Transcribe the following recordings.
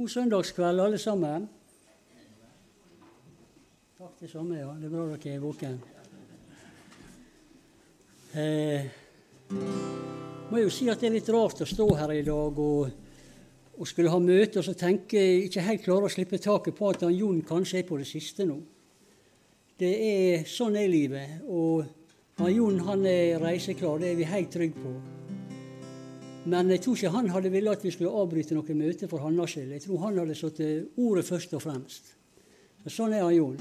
God søndagskveld, alle sammen. Takk, det samme. ja. Det er bra dere er våken. Eh, må jo si at det er litt rart å stå her i dag og, og skulle ha møte, og så tenke ikke helt klare å slippe taket på at han Jon kanskje er på det siste nå. Det er Sånn er livet. Og han Jon han er reiseklar, det er vi helt trygge på. Men jeg tror ikke han hadde villet at vi skulle avbryte noe møte for hans skyld. Jeg tror han hadde satt ordet først og fremst. Så sånn er han Jon.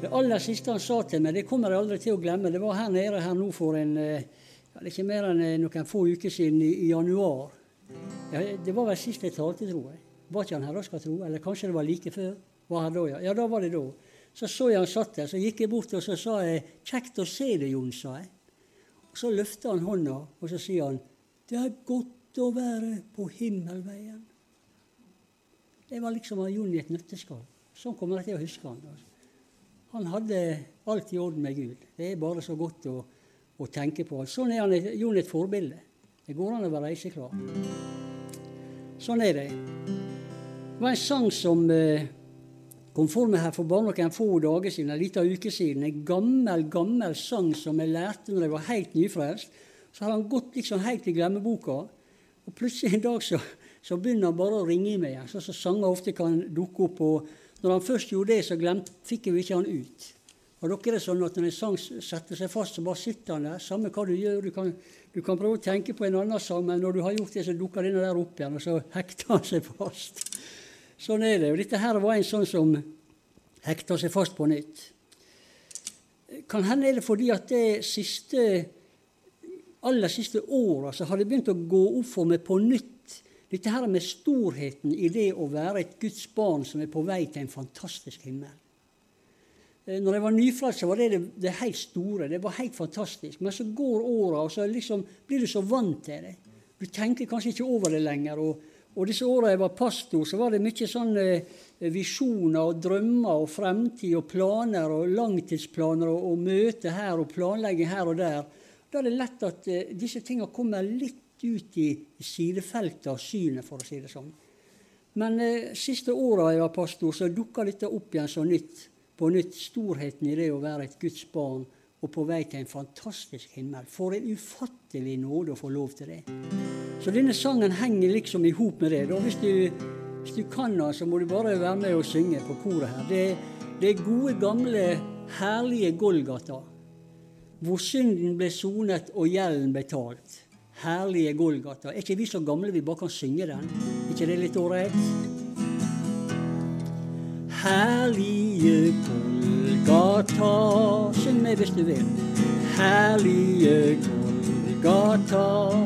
Det aller siste han sa til meg, det kommer jeg aldri til å glemme. Det var her nede her nå for en eh, ikke mer enn eh, noen få uker siden, i, januar. Ja, det var vel sist jeg talte, tror jeg. Var ikke han her, da skal tro? Eller kanskje det var like før? Var her da, ja. ja, da var det da. Så så jeg han satt der. Så gikk jeg bort og så sa jeg 'Kjekt å se deg, Jon', sa jeg. Og Så løfter han hånda, og så sier han det er godt å være på himmelveien. Det var liksom Jon i et nøtteskall. Sånn kommer jeg til å huske han. Altså. Han hadde alt i orden med Gud. Det er bare så godt å, å tenke på. Sånn er han, Jon et forbilde. Det går an å være reiseklar. Sånn er det. Det var en sang som eh, kom for meg her for bare noen få dager siden, en liten uke siden. En gammel, gammel sang som jeg lærte når jeg var helt nyfrelst. Så har han gått liksom helt i glemmeboka. Og plutselig en dag så, så begynner han bare å ringe meg igjen. Sånn som sanger ofte kan dukke opp. Og når han først gjorde det, så glemt, fikk jeg jo ikke han ut. Og dere er det sånn at Når en sang setter seg fast, så bare sitter han der. Samme hva du gjør. Du kan, du kan prøve å tenke på en annen sang, men når du har gjort det, så dukker denne der opp igjen, og så hekter han seg fast. Sånn er det. Og dette her var en sånn som hekter seg fast på nytt. Kan hende er det fordi at det siste aller siste åra så har det begynt å gå opp for meg på nytt dette her med storheten i det å være et Guds barn som er på vei til en fantastisk himmel. Eh, når jeg var nyfrelst, så var det, det det helt store. Det var helt fantastisk. Men så går åra, og så liksom blir du så vant til det. Du tenker kanskje ikke over det lenger. Og, og disse åra jeg var pastor, så var det mye sånne eh, visjoner og drømmer og fremtid og planer og langtidsplaner og, og møte her og planlegging her og der. Da er det lett at eh, disse tingene kommer litt ut i sidefeltet av synet, for å si det sånn. Men eh, siste åra jeg var pastor, så dukka dette opp igjen så nytt. På nytt storheten i det å være et Guds barn og på vei til en fantastisk himmel. For en ufattelig nåde å få lov til det. Så denne sangen henger liksom i hop med det. Da, hvis, du, hvis du kan så må du bare være med og synge på koret her. Det, det er gode, gamle, herlige Golgata hvor synden ble sonet og gjelden betalt. Herlige Golgata. Er ikke vi så gamle vi bare kan synge den? Er ikke det litt ålreit? Herlige Golgata Syng med hvis du vil. Herlige Golgata,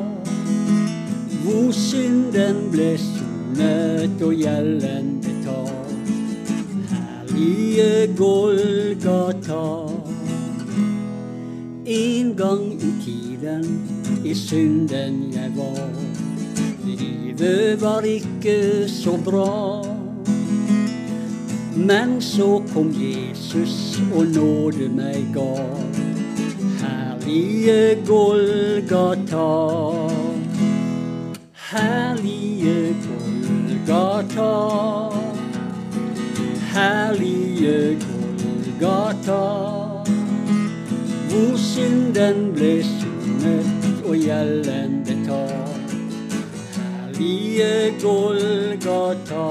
hvor synden ble sonet og gjelden betalt. Herlige Golgata. En gang i tiden i synden jeg var. Livet var ikke så bra. Men så kom Jesus og nåde meg gav. Herlige Golgata. Herlige Golgata. Herlige Golgata hvor synden ble sonet og gjelden betalt. Herlige Golgata.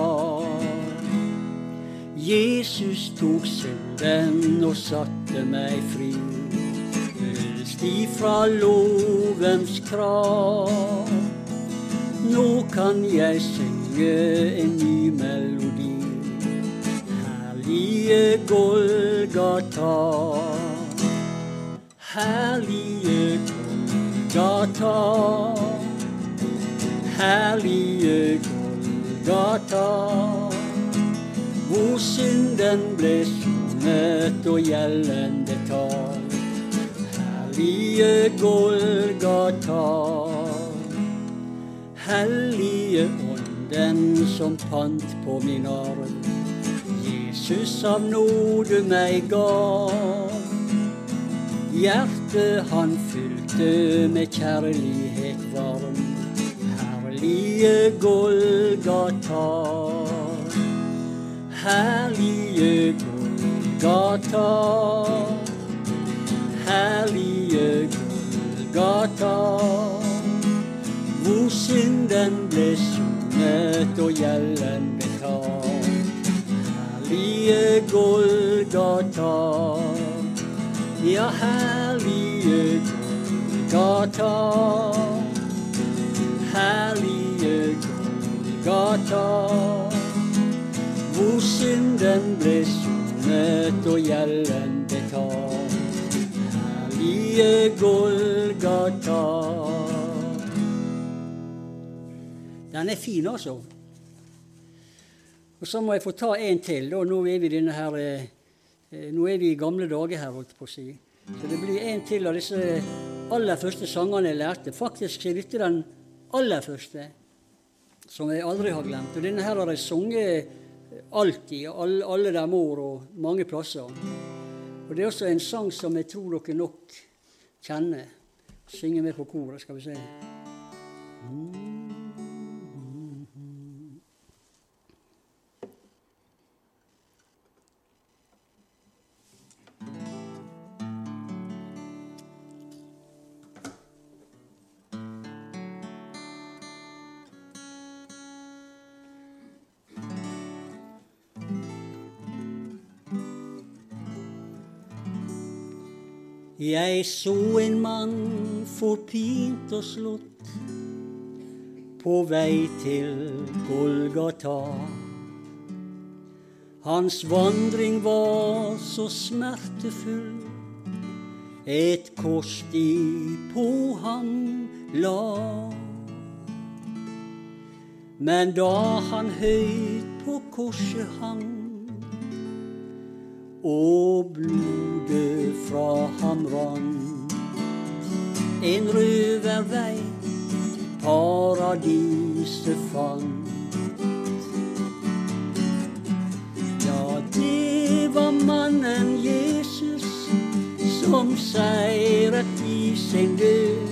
Jesus tok synden og satte meg fri. Frelst ifra lovens krav. Nå kan jeg synge en ny melodi. Herlige Golgata. Herlige gata. Herlige gata. Hvor synden ble sonet og gjeldende tar. Herlige Golgata. Hellige Ånden som pant på min arm. Jesus av nåde meg gav. Hjertet han fylte med kjærlighet varm. Herlige Golgata. herlige Golgata. Herlige Golgata. Hvor synden ble sonet og gjelden betalt. Herlige Golgata. Ja, herlige Golgata. Herlige Golgata. Hvor synden ble sonet og gjelden betalt. Herlige Golgata. Den er fin, altså. Og så må jeg få ta en til. Da. Nå er vi i denne her eh, Nå er vi i gamle dager her, holdt på å si. Så det blir en til av disse aller første sangene jeg lærte. Faktisk er dette den aller første som jeg aldri har glemt. Og denne her har jeg sunget alltid, alle, alle de år og mange plasser. Og det er også en sang som jeg tror dere nok kjenner. Synger med på koret, skal vi se. Mm. Jeg så en mann forpint og slått på vei til Golgata. Hans vandring var så smertefull, et kors de på ham la. Men da han høyt på korset hang, og blodet fra ham rann. En røvervei paradiset fant. Ja, det var mannen Jesus som seiret i sin død,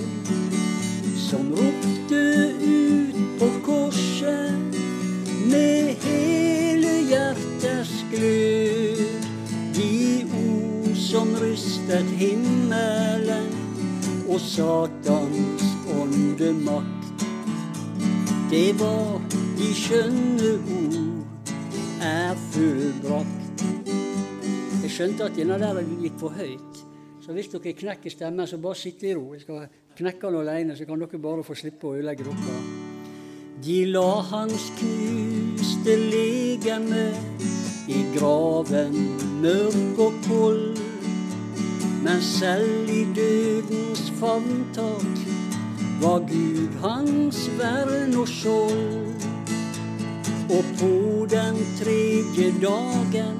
som ropte ut på korset rystet himmelen og Satans åndemakt. Det var de skjønne ord er fullbrakt. Jeg skjønte at denne der gikk for høyt. Så hvis dere knekker stemmen, så bare sitt i ro. Jeg skal knekke den alene, så kan dere bare få slippe å ødelegge dere. De la hans knuste legeme i graven mørk og kold. Men selv i dødens favntak var Gud hans vern og skjold. Og på den tredje dagen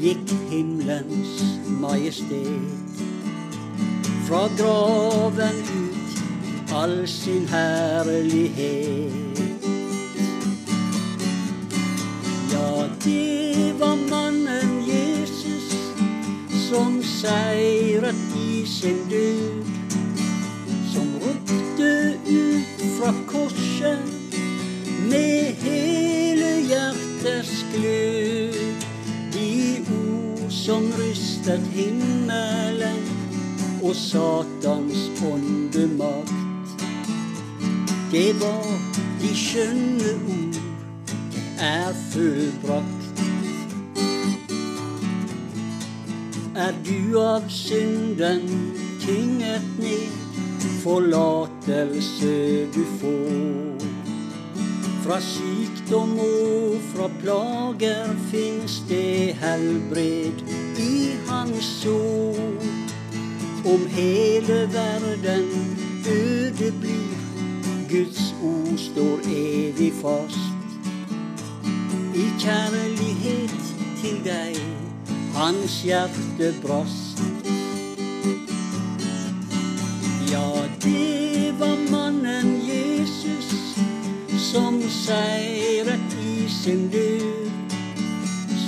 gikk himmelens majestet fra graven ut all sin herlighet. Ja, det var mannen som seiret i sin død. Som ropte ut fra korset med hele hjertets glød. De ord som rystet himmelen og Satans åndemakt. Det var de skjønne ord, det er fullbrakt. Er du av synden tynget ned, forlatelse du får. Fra sykdom og fra plager fins det helbred i hans ord. Om hele verden øde blir, Guds ord står evig fast. I kjærlighet til deg hans hjerte brast. Ja, det var mannen Jesus som seiret i sin død.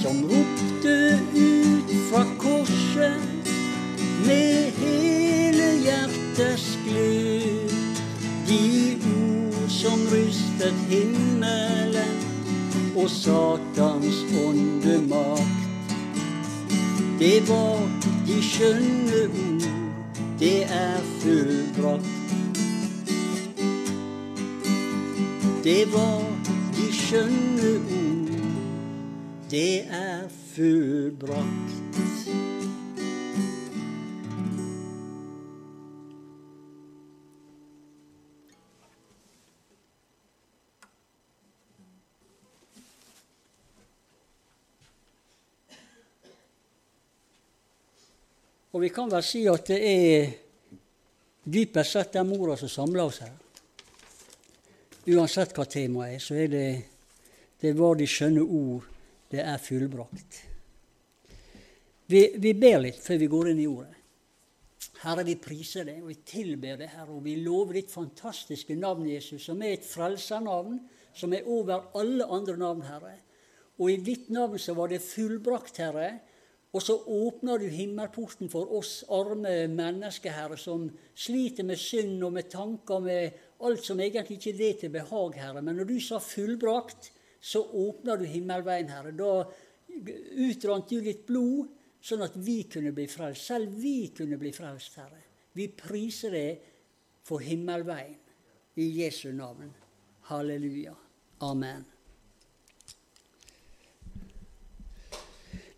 Som ropte ut fra korset med hele hjertets glød. De ord som rystet himmelen og Satans åndemakt. Det var de skjønne ord, det er fullbrakt. Det var de skjønne ord, det er fullbrakt. Og vi kan vel si at det er dypest sett den mora som samler oss her. Uansett hva temaet er, så er det det var de skjønne ord, det er fullbrakt. Vi, vi ber litt før vi går inn i ordet. Herre, vi priser deg, og vi tilber deg, Herre, og vi lover ditt fantastiske navn, Jesus, som er et frelsernavn, som er over alle andre navn, Herre. Og i ditt navn så var det fullbrakt, Herre, og så åpner du himmelporten for oss arme mennesker, Herre, som sliter med synd og med tanker, med alt som egentlig ikke er til behag, Herre. Men når du sa fullbrakt, så åpner du himmelveien, Herre. Da utrant du litt blod, sånn at vi kunne bli frelst. Selv vi kunne bli frelst, Herre. Vi priser deg for himmelveien i Jesu navn. Halleluja. Amen.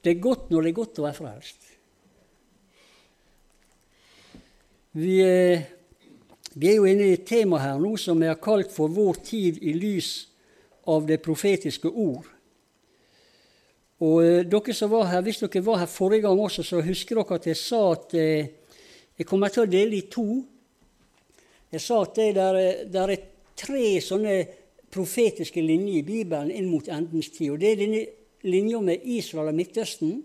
Det er godt når det er godt å være frelst. Vi er, vi er jo inne i et tema her nå som vi har kalt for 'Vår tid i lys av det profetiske ord'. Og eh, dere som var her, Hvis dere var her forrige gang også, så husker dere at jeg sa at eh, jeg kommer til å dele i to. Jeg sa at det der, der er tre sånne profetiske linjer i Bibelen inn mot endens tid. og Det er denne linja med Israel og Midtøsten.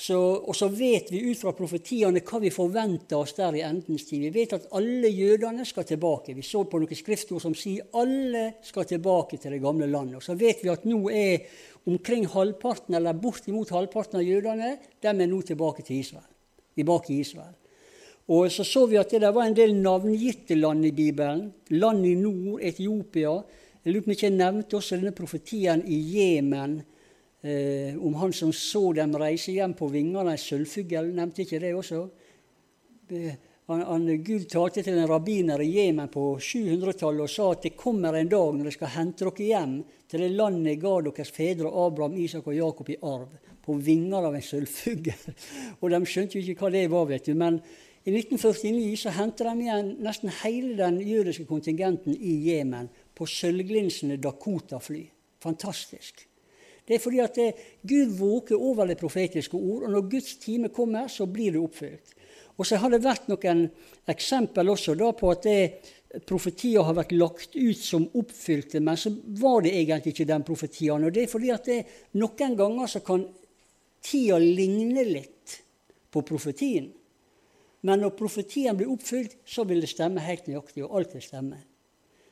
Så, og så vet vi ut fra profetiene hva vi forventer oss der i endens tid. Vi vet at alle jødene skal tilbake. Vi så på noen skriftord som sier alle skal tilbake til det gamle landet. Og så vet vi at nå er omkring halvparten, eller bortimot halvparten av jødene de er nå tilbake til Israel. Tilbake i Israel. Og så så vi at det der var en del navngitte land i Bibelen. Land i nord, Etiopia. Jeg lurer på om jeg ikke nevnte også denne profetien i Jemen eh, om han som så dem reise hjem på vingene en sølvfugl. Nevnte ikke det også? Han, han, Gud talte til en rabbiner i Jemen på 700-tallet og sa at det kommer en dag når de skal hente dere hjem til det landet jeg ga deres fedre Abraham, Isak og Jakob i arv, på vinger av en sølvfugl. og de skjønte jo ikke hva det var, vet du. Men i 1949 så hentet de igjen nesten hele den jødiske kontingenten i Jemen på sølvglinsende Dakota-fly. Fantastisk. Det er fordi at det, Gud våker over det profetiske ord, og når Guds time kommer, så blir det oppfylt. Og så har det vært noen eksempel også da på at det profetier har vært lagt ut som oppfylte, men så var det egentlig ikke den profetien. Og det er fordi at det, noen ganger så kan tida ligne litt på profetien. Men når profetien blir oppfylt, så vil det stemme helt nøyaktig, og alt vil stemme.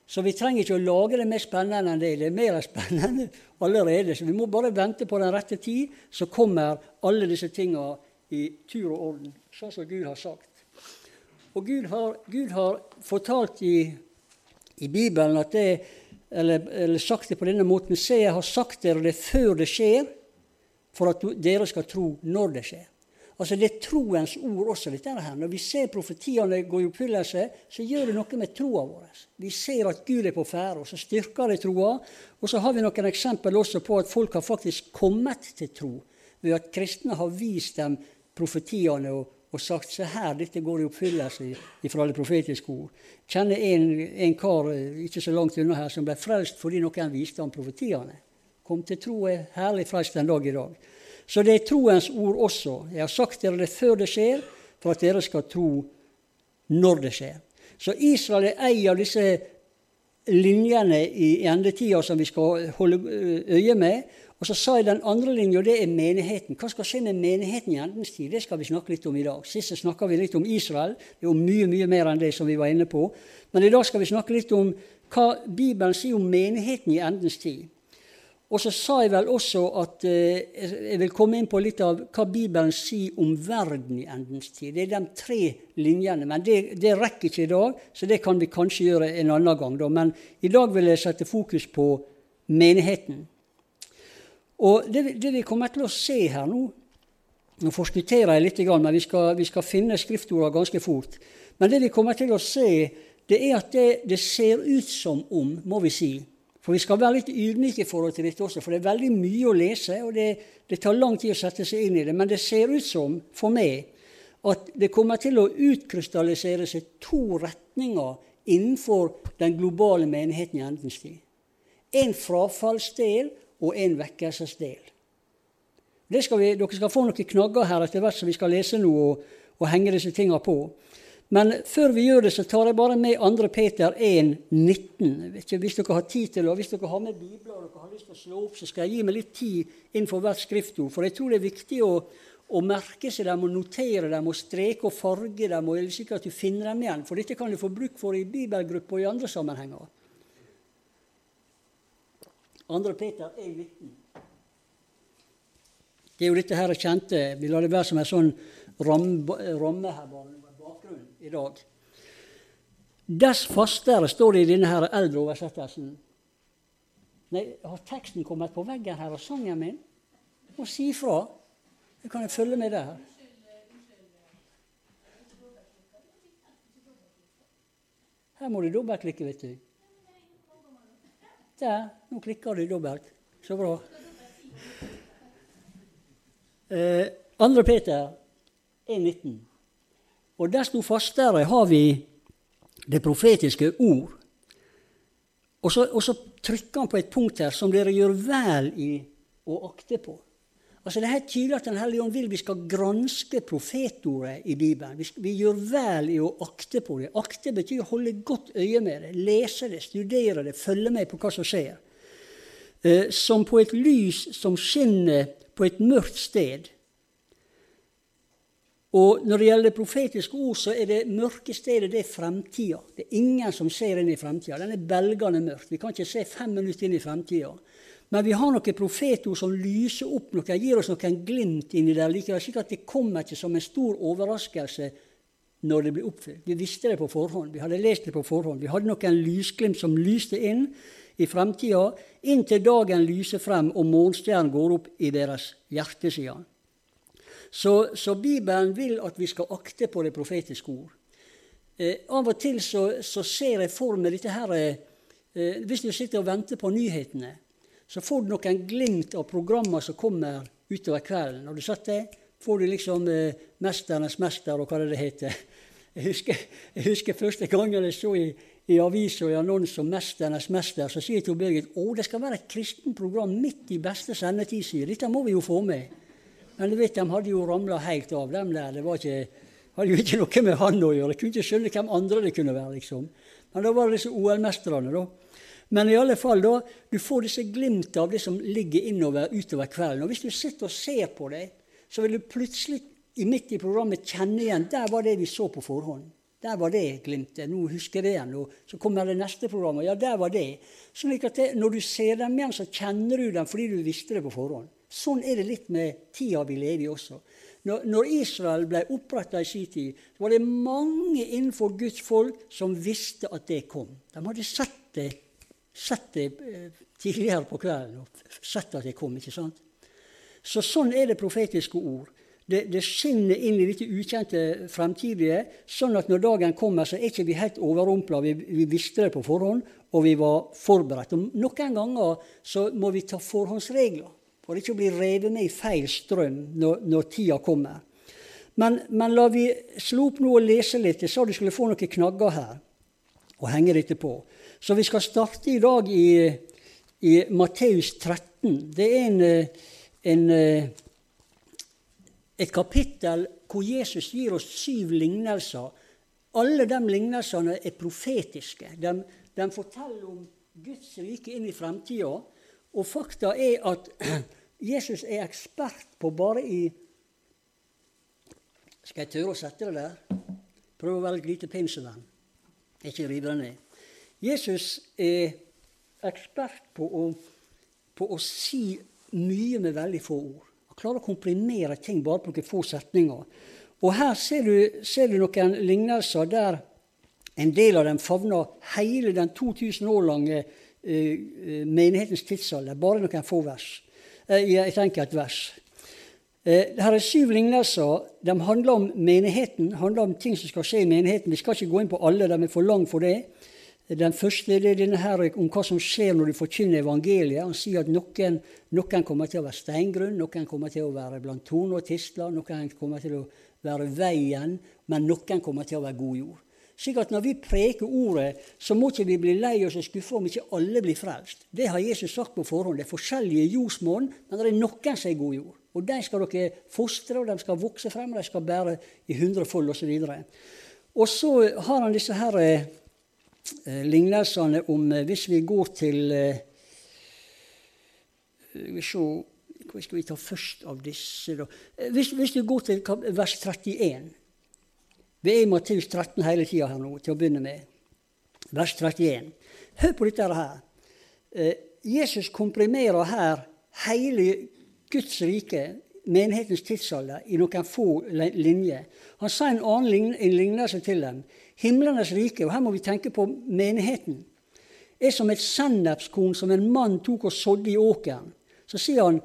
Så vi trenger ikke å lage det mer spennende enn det. Det er mer spennende allerede. Så vi må bare vente på den rette tid, så kommer alle disse tinga i tur og orden, sånn som Gud har sagt. Og Gud har, Gud har fortalt i, i, Bibelen at det, eller, eller, sagt det på denne måten Se, jeg har sagt dere det før det skjer, for at dere skal tro når det skjer. Altså Det er troens ord også. dette her. Når vi ser profetiene gå i oppfyllelse, så gjør det noe med troa vår. Vi ser at Gud er på ferde, og så styrker det troa. Og så har vi noen eksempel også på at folk har faktisk kommet til tro ved at kristne har vist dem profetiene og, og sagt se her, dette går i oppfyllelse ifra det profetiske ord. Kjenner en, en kar eh, ikke så langt unna her som ble frelst fordi noen viste ham profetiene. Kom til tro, er herlig frelst en dag i dag. Så det er troens ord også. Jeg har sagt dere det før det skjer, for at dere skal tro når det skjer. Så Israel er ei av disse linjene i endetida som vi skal holde øye med. Og så sa jeg den andre linja, det er menigheten. Hva skal skje med menigheten i endens tid? Det skal vi snakke litt om i dag. Sist snakka vi litt om Israel. Det er jo mye mye mer enn det som vi var inne på. Men i dag skal vi snakke litt om hva Bibelen sier om menigheten i endens tid. Og så sa jeg vel også at eh, jeg vil komme inn på litt av hva Bibelen sier om verden i endens tid. Det er de tre linjene. Men det, det, rekker ikke i dag, så det kan vi kanskje gjøre en annen gang. Da. Men i dag vil jeg sette fokus på menigheten. Og det, det, vi kommer til å se her nå Nå forskutterer jeg litt, men vi skal, vi skal finne skriftordene ganske fort. Men det vi kommer til å se, det er at det, det ser ut som om, må vi si, for vi skal være litt ydmyke i forhold til dette også, for det er veldig mye å lese, og det, det, tar lang tid å sette seg inn i det. Men det ser ut som, for meg, at det kommer til å utkrystallisere seg to retninger innenfor den globale menigheten i endens tid. En frafallsdel og en vekkelsesdel. Skal vi, dere skal få noen knagger her etter hvert som vi skal lese noe og, og henge disse tingene på. Men før vi gjør det, så tar jeg bare med 2. Peter 1, 19. Hvis dere har tid til, det, og hvis dere har med bibler og dere har lyst til å slå opp, så skal jeg gi meg litt tid innenfor hvert skriftord. For jeg tror det er viktig å, å merke seg dem og notere dem og streke og farge dem. og sikker at du finner dem igjen, For dette kan du få bruk for i bibelgrupper og i andre sammenhenger. 2. Peter 1, 19. Det er jo dette her kjente Vi lar det være som en sånn ramme her. bare i dag. Dess fastere står det i denne her eldre oversettelsen. Nei, Har teksten kommet på veggen her av sangen min? Må si ifra. Jeg kan jeg følge med der. Her må du dobbeltklikke, vet du. Der. Nå klikker du dobbelt. Så bra. Eh, 2. Peter 1,19. Og desto fastere har vi det profetiske ord. Og så, og så, trykker han på et punkt her som dere gjør vel i å akte på. Altså Det er helt tydelig at Den hellige ånd vil vi skal granske profetordet i Bibelen. Vi, vi, gjør vel i å akte på det. Akte betyr å holde godt øye med det, lese det, studere det, følge med på hva som skjer. Eh, som på et lys som skinner på et mørkt sted og Når det gjelder profetiske ord, så er det mørke stedet det er fremtida. Det er ingen som ser inn i fremtida. Den er belgende mørk. Vi kan ikke se fem minutter inn i fremtida. Men vi har noen profetord som lyser opp noe, gir oss noen glimt inni der likevel, slik at det kommer ikke som en stor overraskelse når det blir oppfylt. Vi visste det på forhånd. Vi hadde lest det på forhånd. Vi hadde noen lysglimt som lyste inn i fremtida, inntil dagen lyser frem og morgenstjernen går opp i deres hjertesider. Så, så, Bibelen vil at vi skal akte på det profetiske ord. Eh, av og til så, så, ser jeg for meg dette her eh, Hvis du sitter og venter på nyhetene, så får du noen glimt av programmer som kommer utover kvelden. Har du sett det? Får du liksom eh, 'Mesternes mester' og hva det heter. Jeg husker, jeg husker første gangen jeg så i, i avisa i annonse om 'Mesternes mester', så sier jeg til Birgit å, det skal være et kristent program midt i beste sendetid. sier Dette må vi jo få med. Men du vet, de hadde jo ramla helt av, dem der. Det var ikke, hadde jo ikke noe med han å gjøre. Jeg kunne ikke skjønne hvem andre det kunne være. liksom. Men da var det disse OL-mesterne, da. Men i alle fall, da, du får disse glimt av det som ligger innover utover kvelden. Og hvis du sitter og ser på det, så vil du plutselig midt i programmet kjenne igjen Der var det vi så på forhånd. Der var det glimtet. Nå husker jeg det igjen. Så kommer det neste program. Ja, der var det. Sånn at Når du ser dem igjen, så kjenner du dem fordi du visste det på forhånd. Sånn er det litt med tida vi lever i også. Når, Israel ble oppretta i sin tid, var det mange innenfor Guds folk som visste at det kom. De hadde sett det, sett det eh, tidligere på kvelden og sett at det kom. ikke sant? Så sånn er det profetiske ord. Det, det, skinner inn i dette ukjente fremtidige, sånn at når dagen kommer, så er ikke vi helt overrumpla. Vi, vi, visste det på forhånd, og vi var forberedt. Og noen ganger så må vi ta forhåndsregler for ikke å bli revet med i feil strøm når, når tida kommer. Men, men, la vi slå opp nå og lese litt. Jeg sa du skulle få noen knagger her og henge dette på. Så vi skal starte i dag i, i Matteus 13. Det er en, en, et kapittel hvor Jesus gir oss syv lignelser. Alle de lignelsene er profetiske. De, de forteller om Guds rike inn i fremtida. Og fakta er at Jesus er ekspert på bare i Skal jeg tørre å sette det der? Prøve å være lite pinsevenn. Ikke rive det ned. Jesus er ekspert på å, på å si mye med veldig få ord. Han klarer å komprimere ting bare på noen få setninger. Og her ser du, ser du noen lignelser der en del av dem favner hele den 2000 år lange uh, menighetens tidsalder. Bare noen få vers. Eh, i et enkelt vers. Eh, her er syv lignelser. De handler om menigheten, handler om ting som skal skje i menigheten. Vi skal ikke gå inn på alle, de er for lang for det. Den første det er denne her om hva som skjer når du forkynner evangeliet. Han sier at noen, noen, kommer til å være steingrunn, noen kommer til å være blant torn og tistler, noen kommer til å være veien, men noen kommer til å være god jord. Slik at når vi preker ordet, så må ikke vi bli lei oss og skuffa om ikke alle blir frelst. Det har Jesus sagt på forhånd. Det er forskjellige jordsmonn, men det er noen som er god jord. Og de skal dere fostre, og de skal vokse frem, og de skal bære i hundrefold osv. Og, og så har han disse her eh, lignelsene om eh, Hvis vi går til eh, vi Hva skal vi ta først av disse, da? Eh, hvis, hvis du går til vers 31 vi er i Matteus 13 hele tida her nå, til å begynne med. Vers 31. Hør på dette her. Eh, Jesus komprimerer her hele Guds rike, menighetens tidsalder, i noen få linjer. Han sa en annen lignelse til dem. Himlenes rike, og her må vi tenke på menigheten, er som et sennepskorn som en mann tok og sådde i åkeren. Så sier han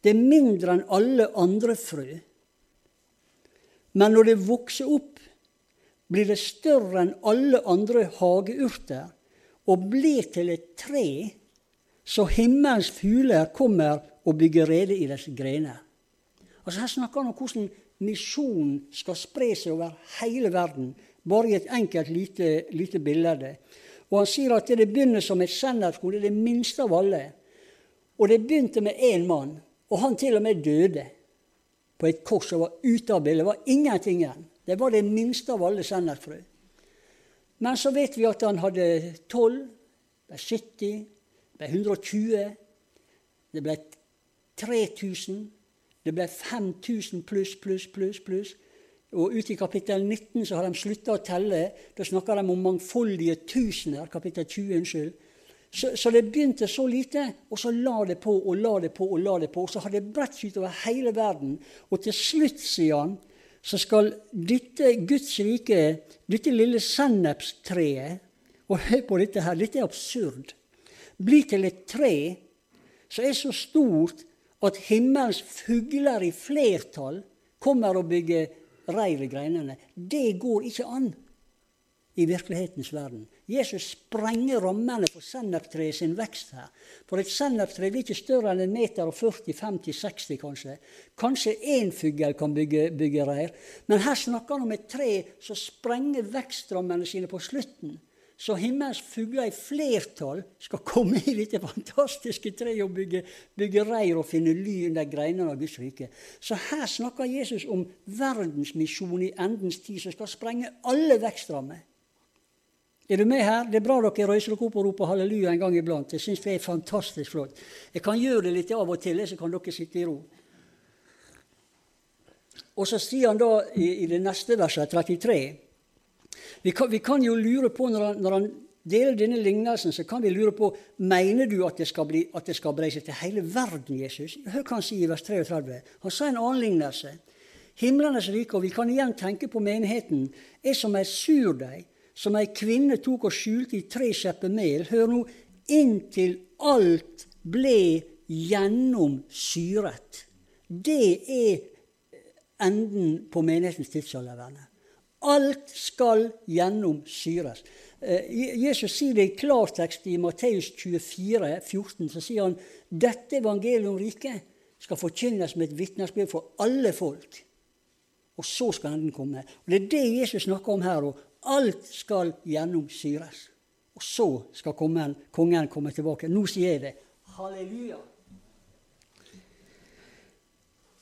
det er mindre enn alle andre frø. Men når det vokser opp blir det større enn alle andre hageurter og blir til et tre, så himmelens fugler kommer og bygger rede i dets grener. Altså Her snakker han om hvordan misjonen skal spre seg over hele verden, bare i et enkelt lite, lite bilde. Og han sier at det begynner som et sennepskorn, det er det minste av alle. Og det begynte med én mann, og han til og med døde på et kors og var ute av bildet. Det var ingenting igjen. Det var det minste av alle sennepsfrø. Men så vet vi at han hadde 12, ble 70, ble 120, det ble 3000, det ble 5000 pluss, pluss, pluss. pluss. Og ute i kapittel 19 så har de slutta å telle. Da snakker de om mangfoldige tusener. Kapittel 20, unnskyld. Så, så, det begynte så lite, og så la det på og la det på og la det på. Og så har det bredt seg utover hele verden. Og til slutt, sier han, så skal dette Guds rike, dette lille sennepstreet Og hør på dette her, dette er absurd. Bli til et tre som er så stort at himmelens fugler i flertall kommer og bygger reir i greinene. Det går ikke an i virkelighetens verden. Jesus sprenger rammene for sennepstreet sin vekst her. For et sennepstre er ikke større enn en meter og 40-50-60, kanskje. Kanskje én fugl kan bygge, bygge reir. Men her snakker han om et tre som sprenger vekstrammene sine på slutten. Så himmelens fugler i flertall skal komme i dette fantastiske treet og bygge, bygge reir og finne ly under greinene av Guds rike. Så her snakker Jesus om verdensmisjonen i endens tid som skal sprenge alle vekstrammer. Er du med her? Det er bra dere røyser dere opp og roper halleluja en gang iblant. Jeg syns det er fantastisk flott. Jeg kan gjøre det litt av og til, så kan dere sitte i ro. Og så sier han da i, i det neste verset, 33 Vi kan, vi kan jo lure på, når han, når han, deler denne lignelsen, så kan vi lure på mener du at det skal, bli, at det skal breie til hele verden, Jesus. Hør hva han sier i vers 33. Han sa en annen lignelse. Himlenes rike, og vi kan igjen tenke på menigheten, er som ei surdeig som ei kvinne tok og skjulte i tre skjepper mel. Hør nå inntil alt ble gjennomsyret. Det er enden på menighetens tidsalder. Alt skal gjennomsyres. Eh, Jesus sier det i klartekst i Matteus 24, 14, så sier han dette evangeliet om riket skal forkynnes med et vitnesbyrd for alle folk. Og så skal enden komme. Og Det er det Jesus snakker om her. Og Alt skal gjennomsyres. Og så skal kongen, kongen komme tilbake. Nå sier jeg det. Halleluja.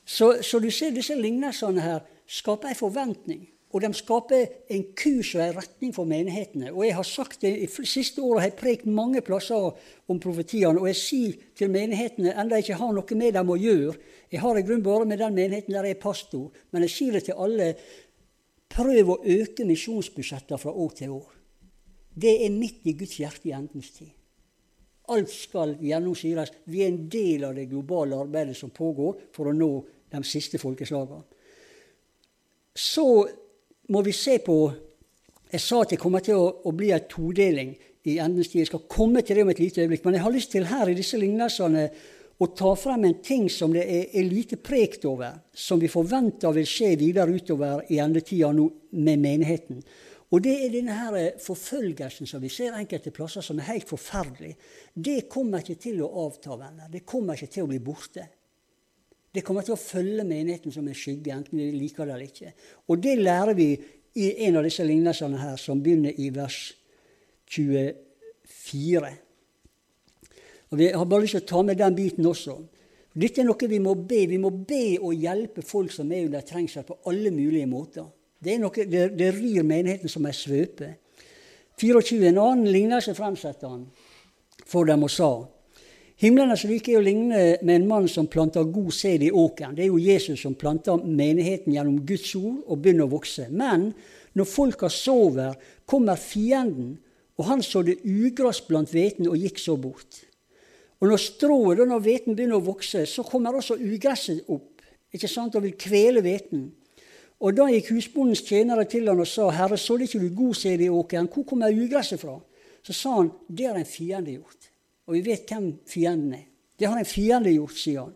Så, så du ser disse lignelsene her skaper en forventning. Og de skaper en kurs og en retning for menighetene. Og jeg har sagt det, I siste året har jeg prekt mange plasser om profetiene. Og jeg sier til menighetene, enda jeg ikke har noe med dem å gjøre Jeg har i grunnen bare med den menigheten der jeg er pastor, men jeg sier det til alle Prøv å øke misjonsbudsjettene fra år til år. Det er midt i Guds hjerte i endens tid. Alt skal gjennomsyres. Vi er en del av det globale arbeidet som pågår for å nå de siste folkeslagene. Så må vi se på Jeg sa at det kommer til å, å bli en todeling i endens tid. Jeg skal komme til det om et lite øyeblikk. Men jeg har lyst til her i disse lignelsene å ta frem en ting som det er, er lite prekt over, som vi forventer vil skje videre utover i endetida nå med menigheten. Og det er denne her eh, forfølgelsen som vi ser enkelte plasser, som er helt forferdelig. Det kommer ikke til å avta, venner. Det kommer ikke til å bli borte. Det kommer til å følge menigheten som en skygge, enten vi liker det eller ikke. Og det lærer vi i en av disse lignelsene her, som begynner i vers 24. Og Vi har bare lyst til å ta med den biten også. Dette er noe vi må be. Vi må be og hjelpe folk som er under trengsel, på alle mulige måter. Det, noe, det, det rir menigheten som ei svøpe. 24. En annen lignelse fremsetter han for dem og sa Himlenes rike er å ligne med en mann som planter god sæd i åkeren. Det er jo Jesus som planter menigheten gjennom Guds ord og begynner å vokse. Men når folka sover, kommer fienden, og han sådde ugress blant hveten og gikk så bort. Og når strået, når hveten begynner å vokse, så kommer også ugresset opp ikke sant, og vil kvele hveten. Og Da gikk husbondens tjenere til han og sa, 'Herre, sådde ikke du god sæd i åkeren? Hvor kommer ugresset fra?' Så sa han, 'Det har en fiende gjort.' Og vi vet hvem fienden er. Det har en fiende gjort, sier han.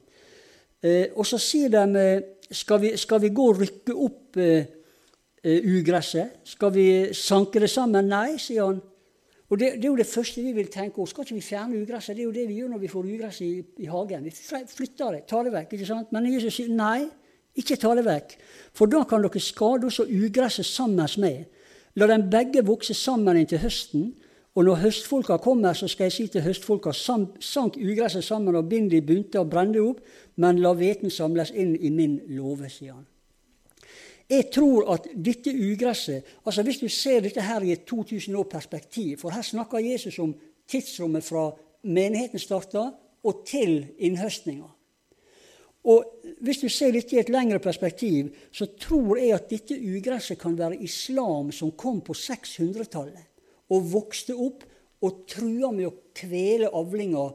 Eh, og så sier de, eh, skal vi, skal vi gå og rykke opp eh, eh, ugresset? Skal vi sanke det sammen? Nei, sier han. Og det, det, er jo det første vi vil tenke oss. Skal ikke vi fjerne ugresset? Det er jo det vi gjør når vi får ugress i, i hagen. Vi flytter det, tar det vekk. ikke sant? Men Jesus sier nei, ikke ta det vekk. For da kan dere skade også ugresset sammen med. La dem begge vokse sammen inntil høsten. Og når høstfolka kommer, så skal jeg si til høstfolka sank ugresset sammen og bind det i bunter og brenn det opp, men la hveten samles inn i min låve, sier han. Jeg tror at dette ugresset altså Hvis du ser dette her i et 2000 år perspektiv For her snakker Jesus om tidsrommet fra menigheten starta og til innhøstninga. Og Hvis du ser dette i et lengre perspektiv, så tror jeg at dette ugresset kan være islam som kom på 600-tallet og vokste opp og trua med å kvele avlinga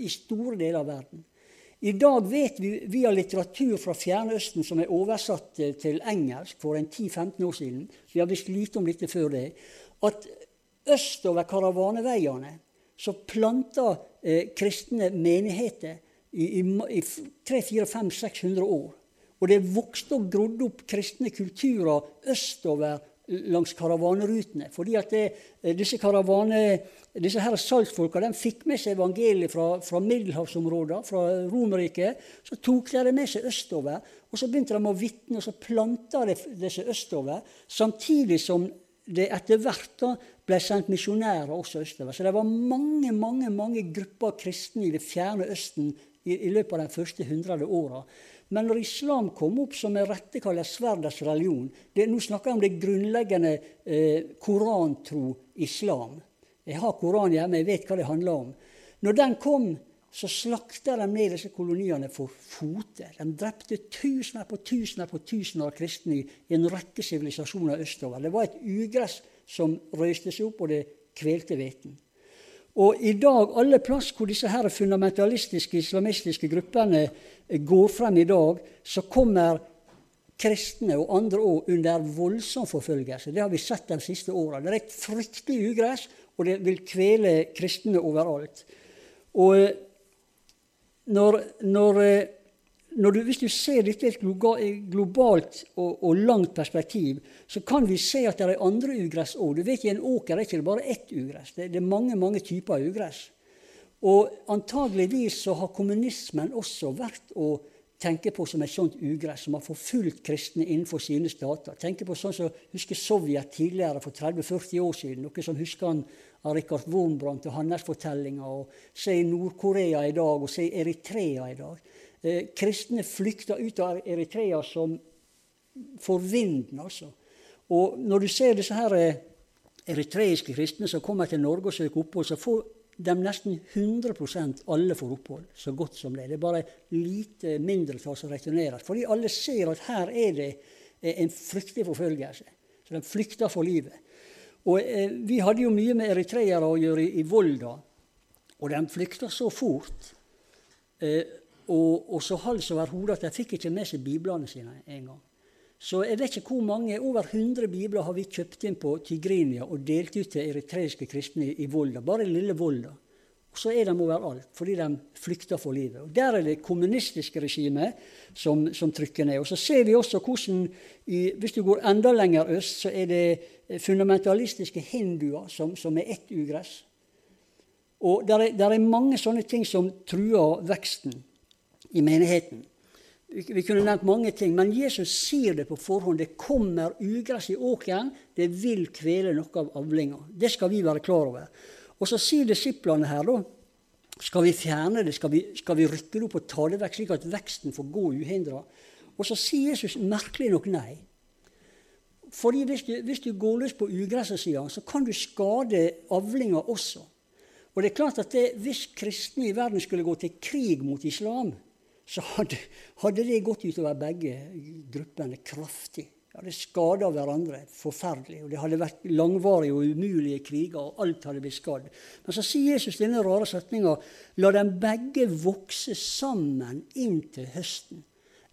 i store deler av verden. I dag vet vi via litteratur fra Fjernøsten som er oversatt til engelsk for en 10-15 år siden, vi har visst lite om dette før det, at østover karavaneveiene så planta eh, kristne menigheter i, i, i 300-400-500-600 år. Og det vokste og grodde opp kristne kulturer østover langs karavanerutene. fordi at det, eh, disse, karavane, disse her salgsfolka de fikk med seg evangeliet fra, fra middelhavsområder, fra Romerriket. Så tok de det med seg østover, og så begynte de å vitne, og så planta de disse østover. Samtidig som det etter hvert da ble sendt misjonærer også østover. Så det var mange mange, mange grupper kristne i det fjerne Østen i, i løpet av de første hundre åra. Men når islam kom opp, som med rette kalles sverdets religion det, Nå snakker jeg om det grunnleggende eh, korantro islam. Jeg har Koran hjemme, jeg vet hva det handler om. Når den kom, så slakta de ned disse koloniene for fote. De drepte tusener på tusener på tusener av kristne i en rekke sivilisasjoner østover. Det var et ugress som røyste seg opp, og det kvelte hveten. Og i dag, alle plass hvor disse her fundamentalistiske islamistiske gruppene går frem i dag, så kommer kristne og andre òg under voldsom forfølgelse. Det har vi sett de siste åra. Det er et fryktelig ugress, og det vil kvele kristne overalt. Og eh, når, når eh, du, hvis du ser dette i et globalt og, og, langt perspektiv, så kan vi se at det er andre ugress òg. Du vet, I en åker er det ikke bare ett ugress. Det, det, er mange mange typer ugress. Og antageligvis så har kommunismen også vært å tenke på som et sånt ugress som har forfulgt kristne innenfor sine stater. Tenke på sånn som husker Sovjet tidligere, for 30-40 år siden. Noe som husker han av Rikard Wormbrandt og hans fortellinger. Og se Nord-Korea i dag, og se Eritrea i dag. Eh, kristne flykta ut av Eritrea som for vinden, altså. Og når du ser disse her eh, eritreiske kristne som kommer til Norge og søker opphold, så får de nesten 100% alle får opphold. Så godt som det. Det er bare lite mindretall som returnerer. Fordi alle ser at her er det eh, en fryktelig forfølgelse. Så de flykter for livet. Og eh, Vi hadde jo mye med eritreere å gjøre i, i Volda, og de flykta så fort. Eh, og, og så hals over hode at de fikk ikke med seg biblene sine engang. Så jeg vet ikke hvor mange, over 100 bibler har vi kjøpt inn på Tigrinia og delt ut til eritreiske kristne i Volda, bare i lille Volda. Og så er de overalt, fordi de flykter for livet. Og Der er det kommunistiske regimet som, som trykker ned. Og Så ser vi også hvordan, i, hvis du går enda lenger øst, så er det fundamentalistiske hinduer som, som er ett ugress. Og der er, der er mange sånne ting som truer veksten i menigheten. Vi kunne nevnt mange ting, men Jesus sier det på forhånd. Det kommer ugress i åkeren. Det vil kvele noe av avlinga. Det skal vi være klar over. Og så sier disiplene her, da Skal vi fjerne det? Skal vi, skal vi rykke det opp og ta det vekk, slik at veksten får gå uhindra? Og så sier Jesus merkelig nok nei. Fordi hvis du, hvis du går løs på ugresset, sier han, så kan du skade avlinga også. Og det er klart at det, Hvis kristne i verden skulle gå til krig mot islam, så hadde, hadde det gått utover begge gruppene kraftig. De hadde skada hverandre forferdelig. og Det hadde vært langvarige og umulige kriger, og alt hadde blitt skadd. Men så sier Jesus denne rare setninga La dem begge vokse sammen inntil høsten.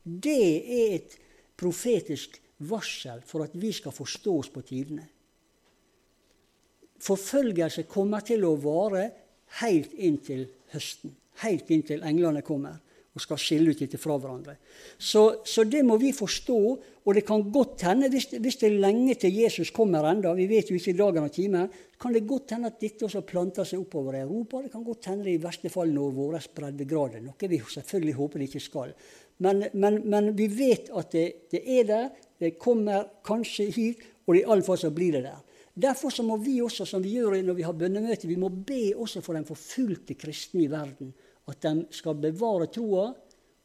Det er et profetisk varsel for at vi skal forstå oss på tidene. Forfølgelse kommer til å vare helt inntil høsten. Helt inntil englene kommer og skal skille ut dette fra hverandre. Så, så, det må vi forstå. Og det kan godt hende, hvis, hvis det er lenge til Jesus kommer enda, vi vet jo ikke i dagen og timen, kan det godt hende at dette også planter seg oppover Europa. Det kan godt hende det i verste fall når våre breddegrader. Noe vi selvfølgelig håper det ikke skal. Men, men, men vi vet at det, det, er der. Det kommer kanskje hit, og i alle fall så blir det der. Derfor så må vi også, som vi gjør når vi har bønnemøte, vi må be også for den forfulgte kristne i verden at de skal bevare troa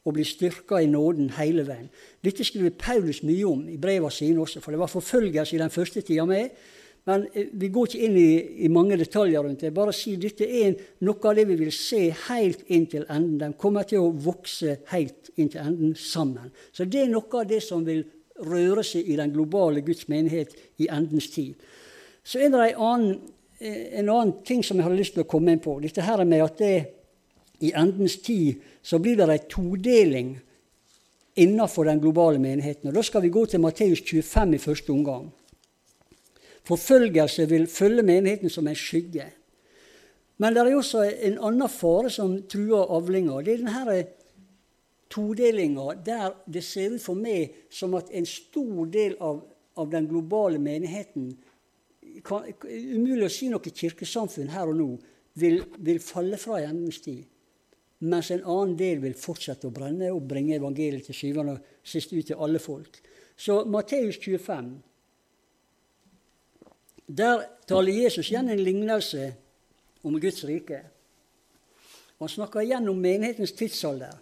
og bli styrka i nåden hele veien. Dette skriver Paulus mye om i brevene sine også, for det var forfølgelse i den første tida med. Men eh, vi går ikke inn i, i mange detaljer rundt det. Bare si dette er noe av det vi vil se helt inn til enden. De kommer til å vokse helt inn til enden sammen. Så det er noe av det som vil røre seg i den globale Guds menighet i endens tid. Så er det en annen, eh, en annen ting som jeg hadde lyst til å komme inn på. Dette her med at det i endens tid så blir det en todeling innenfor den globale menigheten. Og Da skal vi gå til Matteus 25 i første omgang. Forfølgelse vil følge menigheten som en skygge. Men det er også en annen fare som truer avlinga. Det er denne todelinga der det ser ut for meg som at en stor del av, av den globale menigheten kan, Umulig å si noe kirkesamfunn her og nå vil, vil falle fra i endens tid mens en annen del vil fortsette å brenne og bringe evangeliet til syvende og sist ut til alle folk. Så Matteus 25 Der taler Jesus igjen en lignelse om Guds rike. Han snakker igjen om menighetens tidsalder.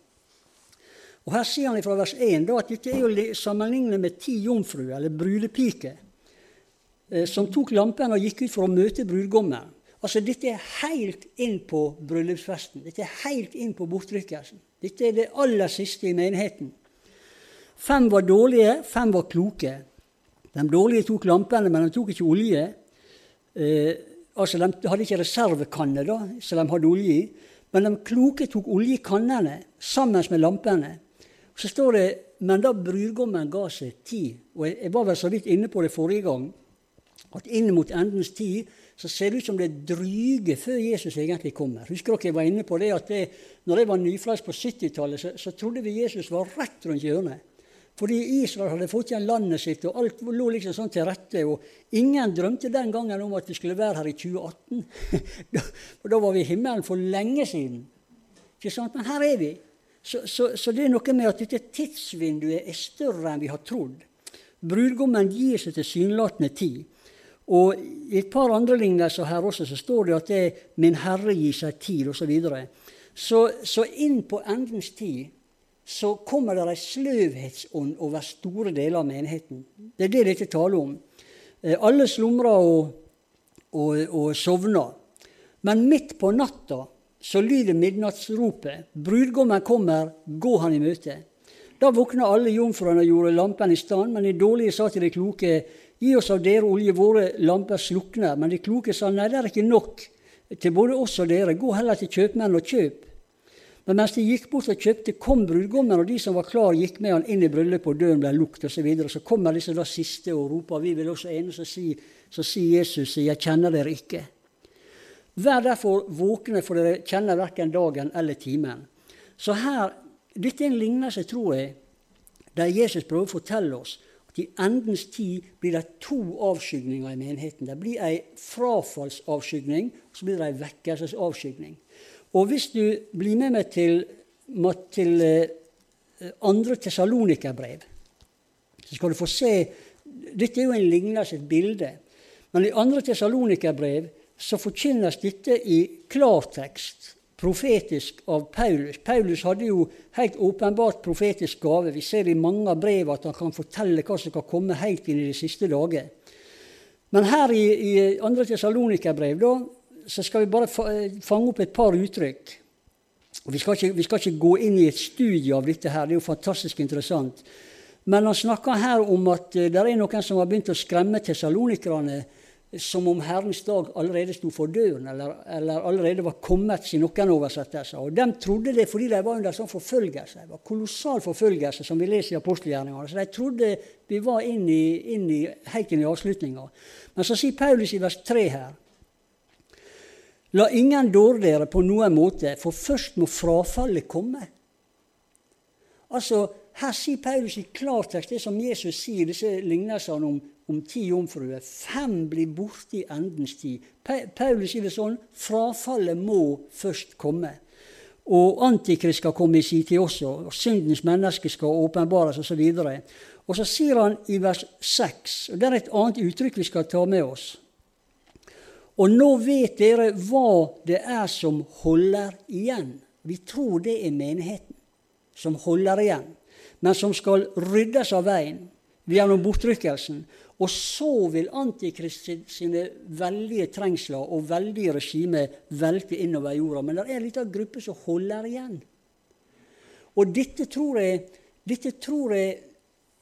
Og Her sier han fra vers 1 da, at dette er å sammenligne med ti jomfruer, eller brudepiker, eh, som tok lampen og gikk ut for å møte brudgommen. Altså, Dette er helt inn på bryllupsfesten. Dette er helt inn på bortrykkelsen. Dette er det aller siste i menigheten. Fem var dårlige, fem var kloke. De dårlige tok lampene, men de tok ikke olje. Eh, altså, De hadde ikke reservekanner, da, så de hadde olje i. Men de kloke tok olje i kannene sammen med lampene. Så står det men da brudgommen ga seg tid, og jeg var vel så vidt inne på det forrige gang, at inn mot endens tid så ser det ut som det er dryge før Jesus egentlig kommer. Husker dere jeg var inne på det at det, når jeg var nyfrelst på 70-tallet, så, så, trodde vi Jesus var rett rundt hjørnet. Fordi Israel hadde fått igjen landet sitt, og alt lå liksom sånn til rette. og Ingen drømte den gangen om at vi skulle være her i 2018. da, for da var vi i himmelen for lenge siden. Ikke sant? Men her er vi. Så, så, så det er noe med at dette tidsvinduet er større enn vi har trodd. Brudgommen gir seg tilsynelatende tid. Og I et par andre lignelser her også så står det at det er 'min Herre gir seg tid', osv. Så, videre. så Så inn på endens tid så kommer det en sløvhetsånd over store deler av menigheten. Det er det dette taler om. Eh, alle slumrer og, og, og sovner. Men midt på natta så lyder midnattsropet. Brudgommen kommer, gå han i møte. Da våkna alle jomfruene og gjorde lampen i stand, men de dårlige sa til de kloke Gi oss av dere olje, våre lamper slukner. Men de kloke sa nei, det er ikke nok til både oss og dere. Gå heller til kjøpmenn og kjøp. Men mens de gikk bort og kjøpte, kom brudgommen, og de som var klar, gikk med han inn i bryllupet, og døren ble lukket osv. Så, videre. så kommer disse da siste og roper, vi vil også ene, så sier, så sier Jesus, jeg kjenner dere ikke. Vær derfor våkne, for dere kjenner verken dagen eller timen. Så her, Dette er en lignelse, tror jeg, der Jesus prøver å fortelle oss at i endens tid blir det to avskygninger i menigheten. Det blir ei frafallsavskygning, og så blir det ei vekkelsesavskygning. Og hvis du blir med meg til, til eh, andre Tessalonikerbrev, så skal du få se Dette er jo en lignende et bilde. Men i andre Tessalonikerbrev så forkynnes dette i klartekst, profetisk, av Paulus. Paulus hadde jo helt åpenbart profetisk gave. Vi ser i mange av brevene at han kan fortelle hva som kan komme helt inn i de siste dager. Men her i, i 2. Tessalonikerbrev så skal vi bare fange opp et par uttrykk. Vi skal, ikke, vi skal ikke gå inn i et studie av dette her, det er jo fantastisk interessant. Men han snakker her om at det er noen som har begynt å skremme tessalonikerne som om Herrens dag allerede sto for døren, eller, eller allerede var kommet, sier noen oversettelser. Og De trodde det fordi de var under sånn forfølgelse. Det var kolossal forfølgelse, som vi leser i apostelgjerningene. Så de trodde vi var inn i, inn i, helt inn i avslutninga. Men så sier Paulus i vers 3 her La ingen dåre dere på noen måte, for først må frafallet komme. Altså, Her sier Paulus i klartekst det som Jesus sier i disse lignelsene om om ti jomfruer. Fem blir borte i endens tid. Paulus sier sånn frafallet må først komme. Og Antikrist skal komme i sin tid også. og Syndens menneske skal åpenbares osv. Og, og så sier han i vers 6, og det er et annet uttrykk vi skal ta med oss. Og nå vet dere hva det er som holder igjen. Vi tror det er menigheten som holder igjen, men som skal ryddes av veien gjennom bortrykkelsen. Og så vil Antikrist sine veldige trengsler og veldige regime velte innover jorda. Men det er en liten gruppe som holder igjen. Og dette tror jeg, dette tror jeg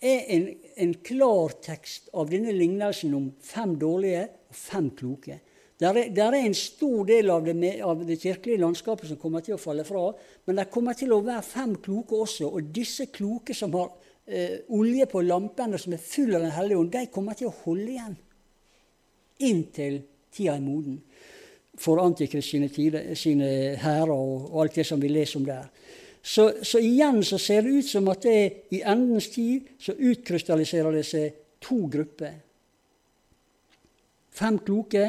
er en, en klar tekst av denne lignelsen om fem dårlige og fem kloke. Der er, der er, en stor del av det, av det, kirkelige landskapet som kommer til å falle fra. Men det kommer til å være fem kloke også. Og disse kloke som har eh, olje på lampene som er full av Den hellige ånd, de kommer til å holde igjen inntil tida er moden for Antikrist sine, tider, hærer og, og, alt det som vi leser om der. Så, så, igjen så ser det ut som at det i endens tid så utkrystalliserer det seg to grupper. Fem kloke,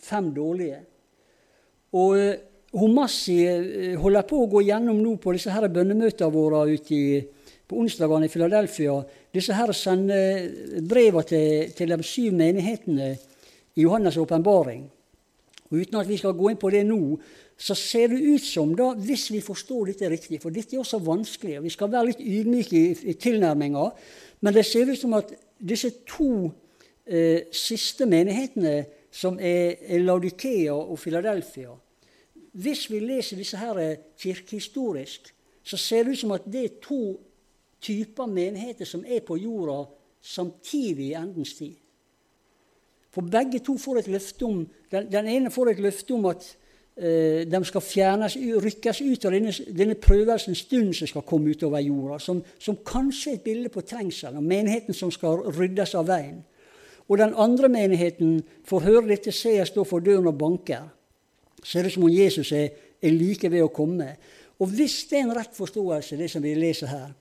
fem dårlige. Og eh, Homassi eh, holder på å gå gjennom nå på disse her bønnemøtene våre ute i på onsdagene i Philadelphia disse her brevene til, til de syv menighetene i Johannes' åpenbaring. Uten at vi skal gå inn på det nå, så ser det ut som, da, hvis vi forstår dette riktig For dette er også vanskelig, og vi skal være litt ydmyke i, i tilnærminga. Men det ser ut som at disse to eh, siste menighetene, som er, er Laudikea og Philadelphia Hvis vi leser disse her kirkehistorisk, så ser det ut som at det er to typer menigheter som er på jorda samtidig i endens tid. For begge to får et løfte om Den, den ene får et løfte om at eh, de skal fjernes, rykkes ut av denne, denne prøvelsens stund som skal komme utover jorda, som, som kanskje er et bilde på trengselen, og menigheten som skal ryddes av veien. Og den andre menigheten får høre dette se jeg står for døren og banker. ser ut som om Jesus er, er like ved å komme. Og hvis det er en rett forståelse, det som vi leser her,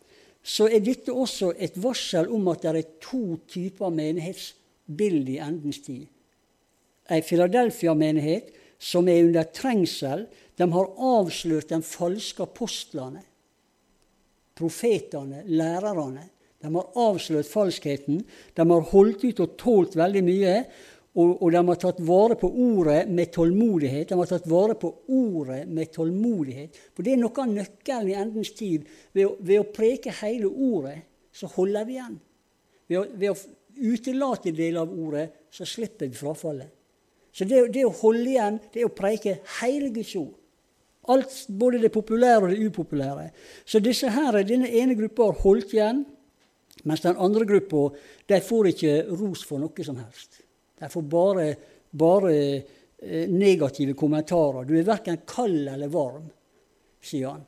så er dette også et varsel om at det er to typer menighetsbilde i endens tid. Ei Philadelphia-menighet som er under trengsel. De har avslørt de falske apostlene, profetene, lærerne. De har avslørt falskheten. De har holdt ut og tålt veldig mye. Og, og, de har tatt vare på ordet med tålmodighet. De har tatt vare på ordet med tålmodighet. For det er noe av nøkkelen i endens tid. Ved å, ved å preke hele ordet, så holder vi igjen. Ved å, ved å utelate deler av ordet, så slipper vi frafallet. Så det, det, å holde igjen, det er å preke hele Guds ord. Alt, både det populære og det upopulære. Så disse her, denne ene gruppa har holdt igjen, mens den andre gruppa de får ikke ros for noe som helst. De får bare, bare eh, negative kommentarer. Du er verken kald eller varm, sier han.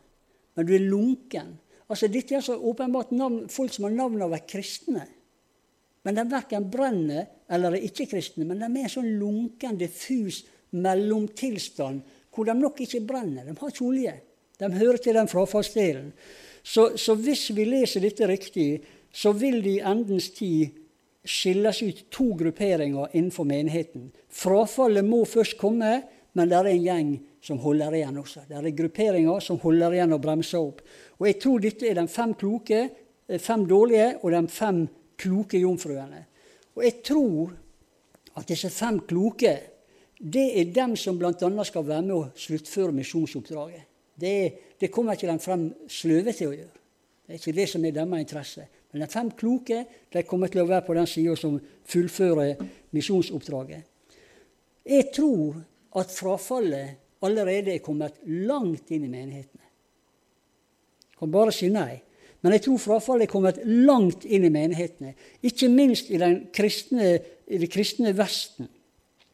Men du er lunken. Altså, Dette er så åpenbart navn, folk som har navn av å kristne. Men de verken brenner eller er ikke-kristne. Men de er en sånn lunken, diffus mellomtilstand hvor de nok ikke brenner. De har ikke olje. De hører til den frafallsdelen. Så, så hvis vi leser dette riktig, så vil det i endens tid skilles ut to grupperinger innenfor menigheten. Frafallet må først komme, men det er en gjeng som holder igjen også. Det er grupperinger som holder igjen og bremser opp. Og Jeg tror dette er de fem kloke, eh, fem dårlige og de fem kloke jomfruene. Og jeg tror at disse fem kloke det er dem som bl.a. skal være med å sluttføre misjonsoppdraget. Det, det, kommer ikke de fem sløve til å gjøre. Det er ikke det som er deres interesse. Men de fem kloke de kommer til å være på den sida som fullfører misjonsoppdraget. Jeg tror at frafallet allerede er kommet langt inn i menighetene. Jeg kan bare si nei. Men jeg tror frafallet er kommet langt inn i menighetene. Ikke minst i, kristne, i det kristne Vesten.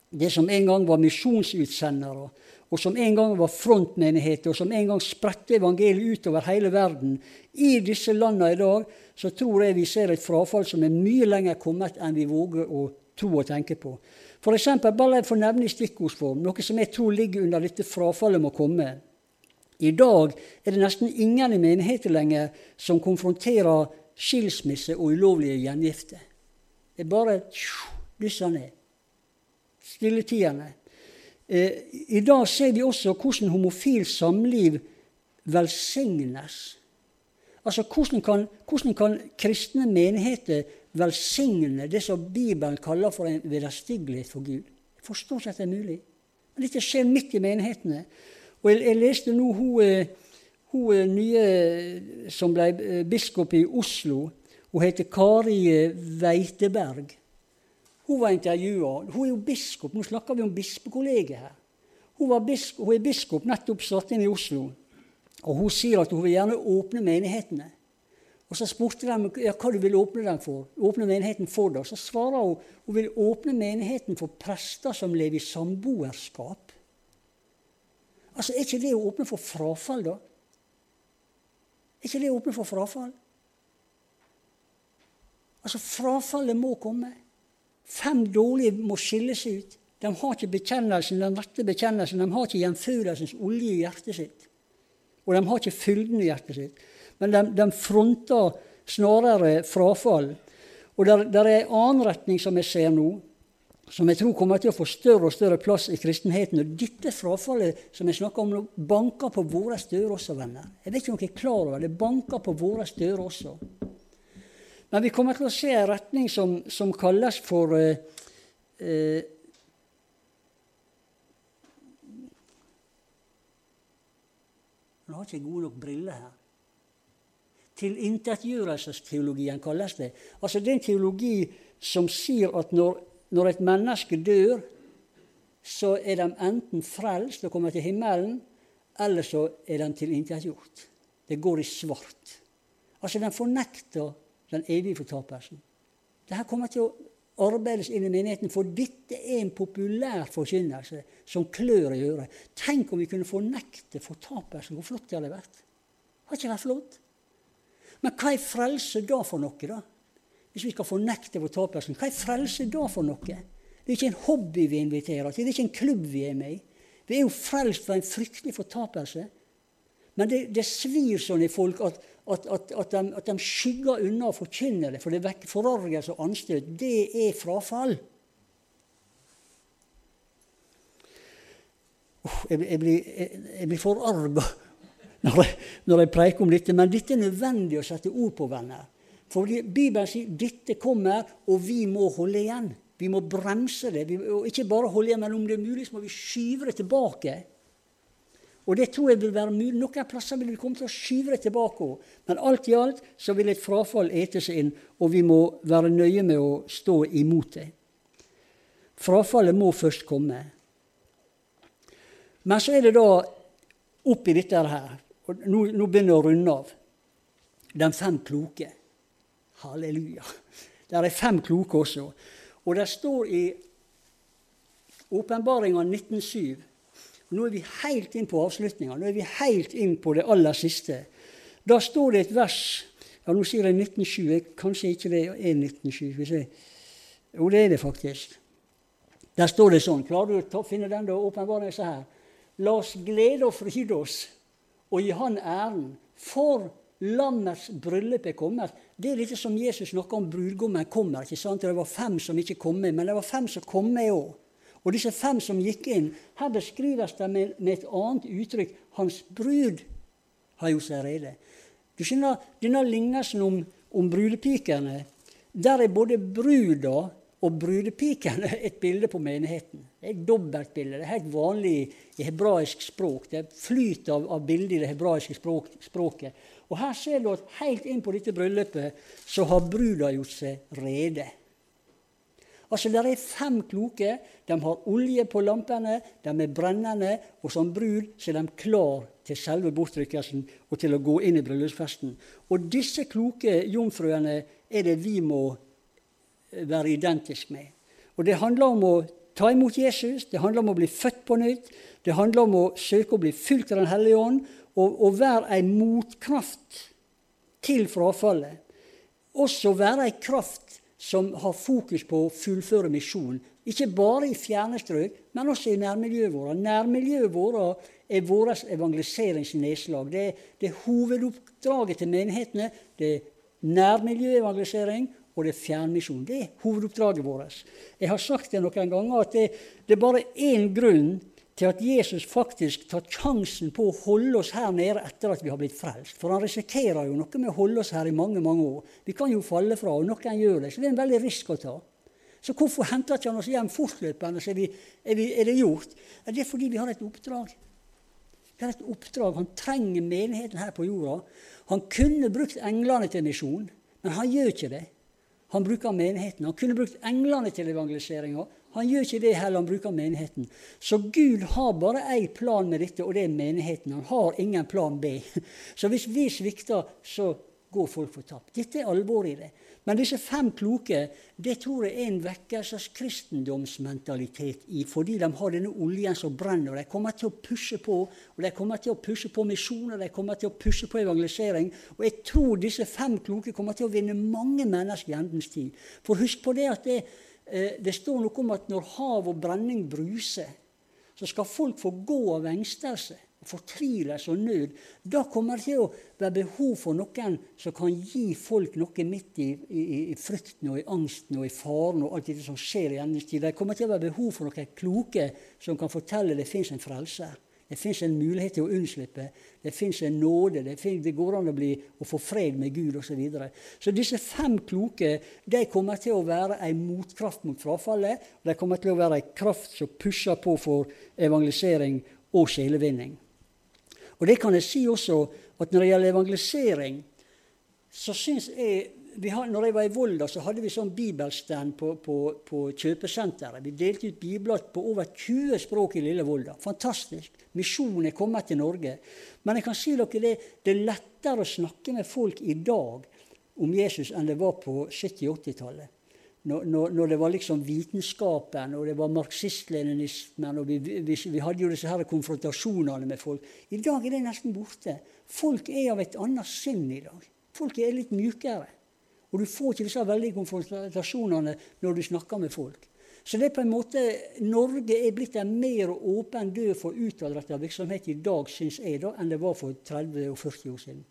Det som en gang var misjonsutsendere, og som en gang var frontmenigheter, og som en gang spredte evangeliet utover hele verden. I disse landene i dag så tror jeg vi ser et frafall som er mye lenger kommet enn vi våger å tro og tenke på. For eksempel, bare for å nevne i stikkordsform, noe som jeg tror ligger under dette frafallet må komme. I dag er det nesten ingen i menigheten lenger som konfronterer skilsmisse og ulovlige gjengifter. Det er bare dysser ned. Stilletiende. Eh, I dag ser vi også hvordan homofilt samliv velsignes. Altså, hvordan kan, hvordan kan kristne menigheter velsigne det som Bibelen kaller for en vederstyggelighet for Gud. Jeg forstår ikke at det er mulig. Men dette skjer midt i menighetene. Og jeg, jeg leste nå hun, eh, hun, eh, nye som ble eh, biskop i Oslo. Hun heter Kari Veiteberg. Hun var intervjua. Hun er jo biskop. Nå snakker vi om bispekollegiet her. Hun, bisk, hun, er biskop nettopp satt inn i Oslo. Og hun sier at hun vil gjerne åpne menighetene. Og Så spurte de ja, hva du vil åpne den for. Åpne menigheten for det. Så svarer hun hun vil åpne menigheten for prester som lever i samboerskap. Altså, Er ikke det å åpne for frafall, da? Er ikke det å åpne for frafall? Altså, Frafallet må komme. Fem dårlige må skille seg ut. De har ikke bekjennelsen, den rette bekjennelsen. De har ikke gjenfødelsens olje i hjertet sitt. Og de har ikke fylden i hjertet sitt men de, de fronter snarere frafall. Og det er en annen retning som jeg ser nå, som jeg tror kommer til å få større og større plass i kristenheten. Og dette frafallet som jeg snakker om nå, banker på våre dører også, venner. Jeg vet ikke om dere er klar over det. Banker på våre dører også. Men vi kommer til å se en retning som, som kalles for eh, eh, Nå har ikke gode nok briller her. Tilintetgjørelsesteologien kalles det. Altså det er en teologi som sier at når, når et menneske dør, så er de enten frelst og kommer til himmelen, eller så er de tilintetgjort. Det går i svart. Altså, de fornekter den evige fortapelsen. Dette kommer til å arbeides inn i menigheten, for dette er en populær forkynnelse som klør i øret. Tenk om vi kunne fornekte fortapelsen. Hvor flott det hadde vært. Har ikke vært flott? Men hva er frelse da for noe, da? Hvis vi skal fornekte fortapelsen, hva er frelse da for noe? Det er ikke en hobby vi inviterer til, det er ikke en klubb vi er med i. Vi er jo frelst fra en fryktelig fortapelse. Men det, det svir sånn i folk at, at, at, at, de, at de skygger unna å forkynne det, for det vekker forargelse og anstøt. Det er frafall. Uh, jeg, jeg, blir, jeg, jeg blir forarga når når jeg preiker om dette. Men dette er nødvendig å sette ord på, venner. For Bibelen sier dette kommer, og vi må holde igjen. Vi må bremse det. Vi, og ikke bare holde igjen, men om det er mulig, så må vi skyve det tilbake. Og det tror jeg vil være mulig. Noen plasser vil vi komme til å skyve det tilbake. Men alt i alt så vil et frafall ete seg inn, og vi må være nøye med å stå imot det. Frafallet må først komme. Men så er det da oppi dette her og nå, nå begynner jeg å runde av. De fem kloke. Halleluja. Der er fem kloke også. Og det står i Åpenbaringa 1907 Nå er vi helt inn på avslutninga. Nå er vi helt inn på det aller siste. Da står det et vers ja, Nå sier jeg 1907. Kanskje ikke det er 1907. Jo, det er det faktisk. Der står det sånn. Klarer du å finne den? da? Åpenbaringen er her. La oss glede og fryde oss og gi Han æren, for lammets bryllup er kommet. Det er litt som Jesus snakka om brudgommen kommer. ikke sant? Det var fem som ikke kom med, men det var fem som kom med òg. Og disse fem som gikk inn, her beskrives det med, med et annet uttrykk. Hans brud har gjort seg rede. Du skjønner, Denne lignelsen om, om brudepikene, der er både bruda og brudepikene et bilde på menigheten. Det er et dobbeltbilde. Det er helt vanlig i hebraisk språk. Det er flyt av, av bilder i det hebraiske språk, språket. Og Her ser du at helt inn på dette bryllupet så har bruda gjort seg rede. Altså, Det er fem kloke. De har olje på lampene, de er brennende, og som brud så er de klar til selve bortrykkelsen og til å gå inn i bryllupsfesten. Og disse kloke jomfruene er det vi må være identisk med. Og Det handler om å ta imot Jesus, det handler om å bli født på nytt, det handler om å søke å bli fylt av Den hellige ånd, og, og være ei motkraft til frafallet. Også være ei kraft som har fokus på å fullføre misjonen. Ikke bare i fjerne strøk, men også i nærmiljøet vårt. Nærmiljøet vårt er vårt evangeliseringsnedslag. Det, det er hovedoppdraget til menighetene. Det er nærmiljøevangelisering, og det er fjernmisjon. Det er hovedoppdraget vårt. Jeg har sagt det noen ganger at det, det er bare én grunn til at Jesus faktisk tar sjansen på å holde oss her nede etter at vi har blitt frelst. For han risikerer jo noe med å holde oss her i mange mange år. Vi kan jo falle fra, og noen gjør det. Så det er en veldig risk å ta. Så hvorfor henter ikke han oss hjem fortløpende, så er, vi, er, vi, er det gjort? Er Det er fordi vi har et oppdrag. Vi har et oppdrag. Han trenger menigheten her på jorda. Han kunne brukt englene til misjon, men han gjør ikke det. Han bruker menigheten. Han kunne brukt englene til evangeliseringa. Han gjør ikke det heller, han bruker menigheten. Så Gud har bare én plan med dette, og det er menigheten. Han har ingen plan B. Så hvis vi svikter, så går folk fortapt. Dette er alvoret i det. Men disse fem kloke det tror jeg er en vekkelsens kristendomsmentalitet i, fordi de har denne oljen som brenner. og De kommer til å pushe på og de kommer til å pushe på misjon og de kommer til å pushe på evangelisering. Og jeg tror disse fem kloke kommer til å vinne mange mennesker i endens tid. For husk på det at det, eh, det står noe om at når hav og brenning bruser, så skal folk få gå av engstelse fortvilelse og nød, da kommer det til å være behov for noen som kan gi folk noe midt i, i, i frykten og i angsten og i faren og alt det som skjer i endens tid. Det kommer til å være behov for noen kloke som kan fortelle det fins en frelser. Det fins en mulighet til å unnslippe. Det fins en nåde. Det, finnes, det, går an å, bli, å få fred med Gud osv. Så, videre. så disse fem kloke de kommer til å være en motkraft mot frafallet. De kommer til å være en kraft som pusher på for evangelisering og sjelevinning. Og det kan jeg si også at når det gjelder evangelisering, så syns jeg har, når jeg var i Volda, så hadde vi sånn bibelstand på, på, på kjøpesenteret. Vi delte ut bibler på over 20 språk i lille Volda. Fantastisk. Misjonen er kommet til Norge. Men jeg kan si dere det, det er lettere å snakke med folk i dag om Jesus enn det var på 70-80-tallet når, når, det var liksom vitenskapen og det var marxist-leninismen og vi, vi, vi, hadde jo disse her konfrontasjonene med folk. I dag er det nesten borte. Folk er av et annet sinn i dag. Folk er litt mykere. Og du får ikke disse veldige konfrontasjonene når du snakker med folk. Så det er på en måte, Norge er blitt en mer åpen dør for utadrettet virksomhet i dag, syns jeg, da, enn det var for 30 og 40 år siden.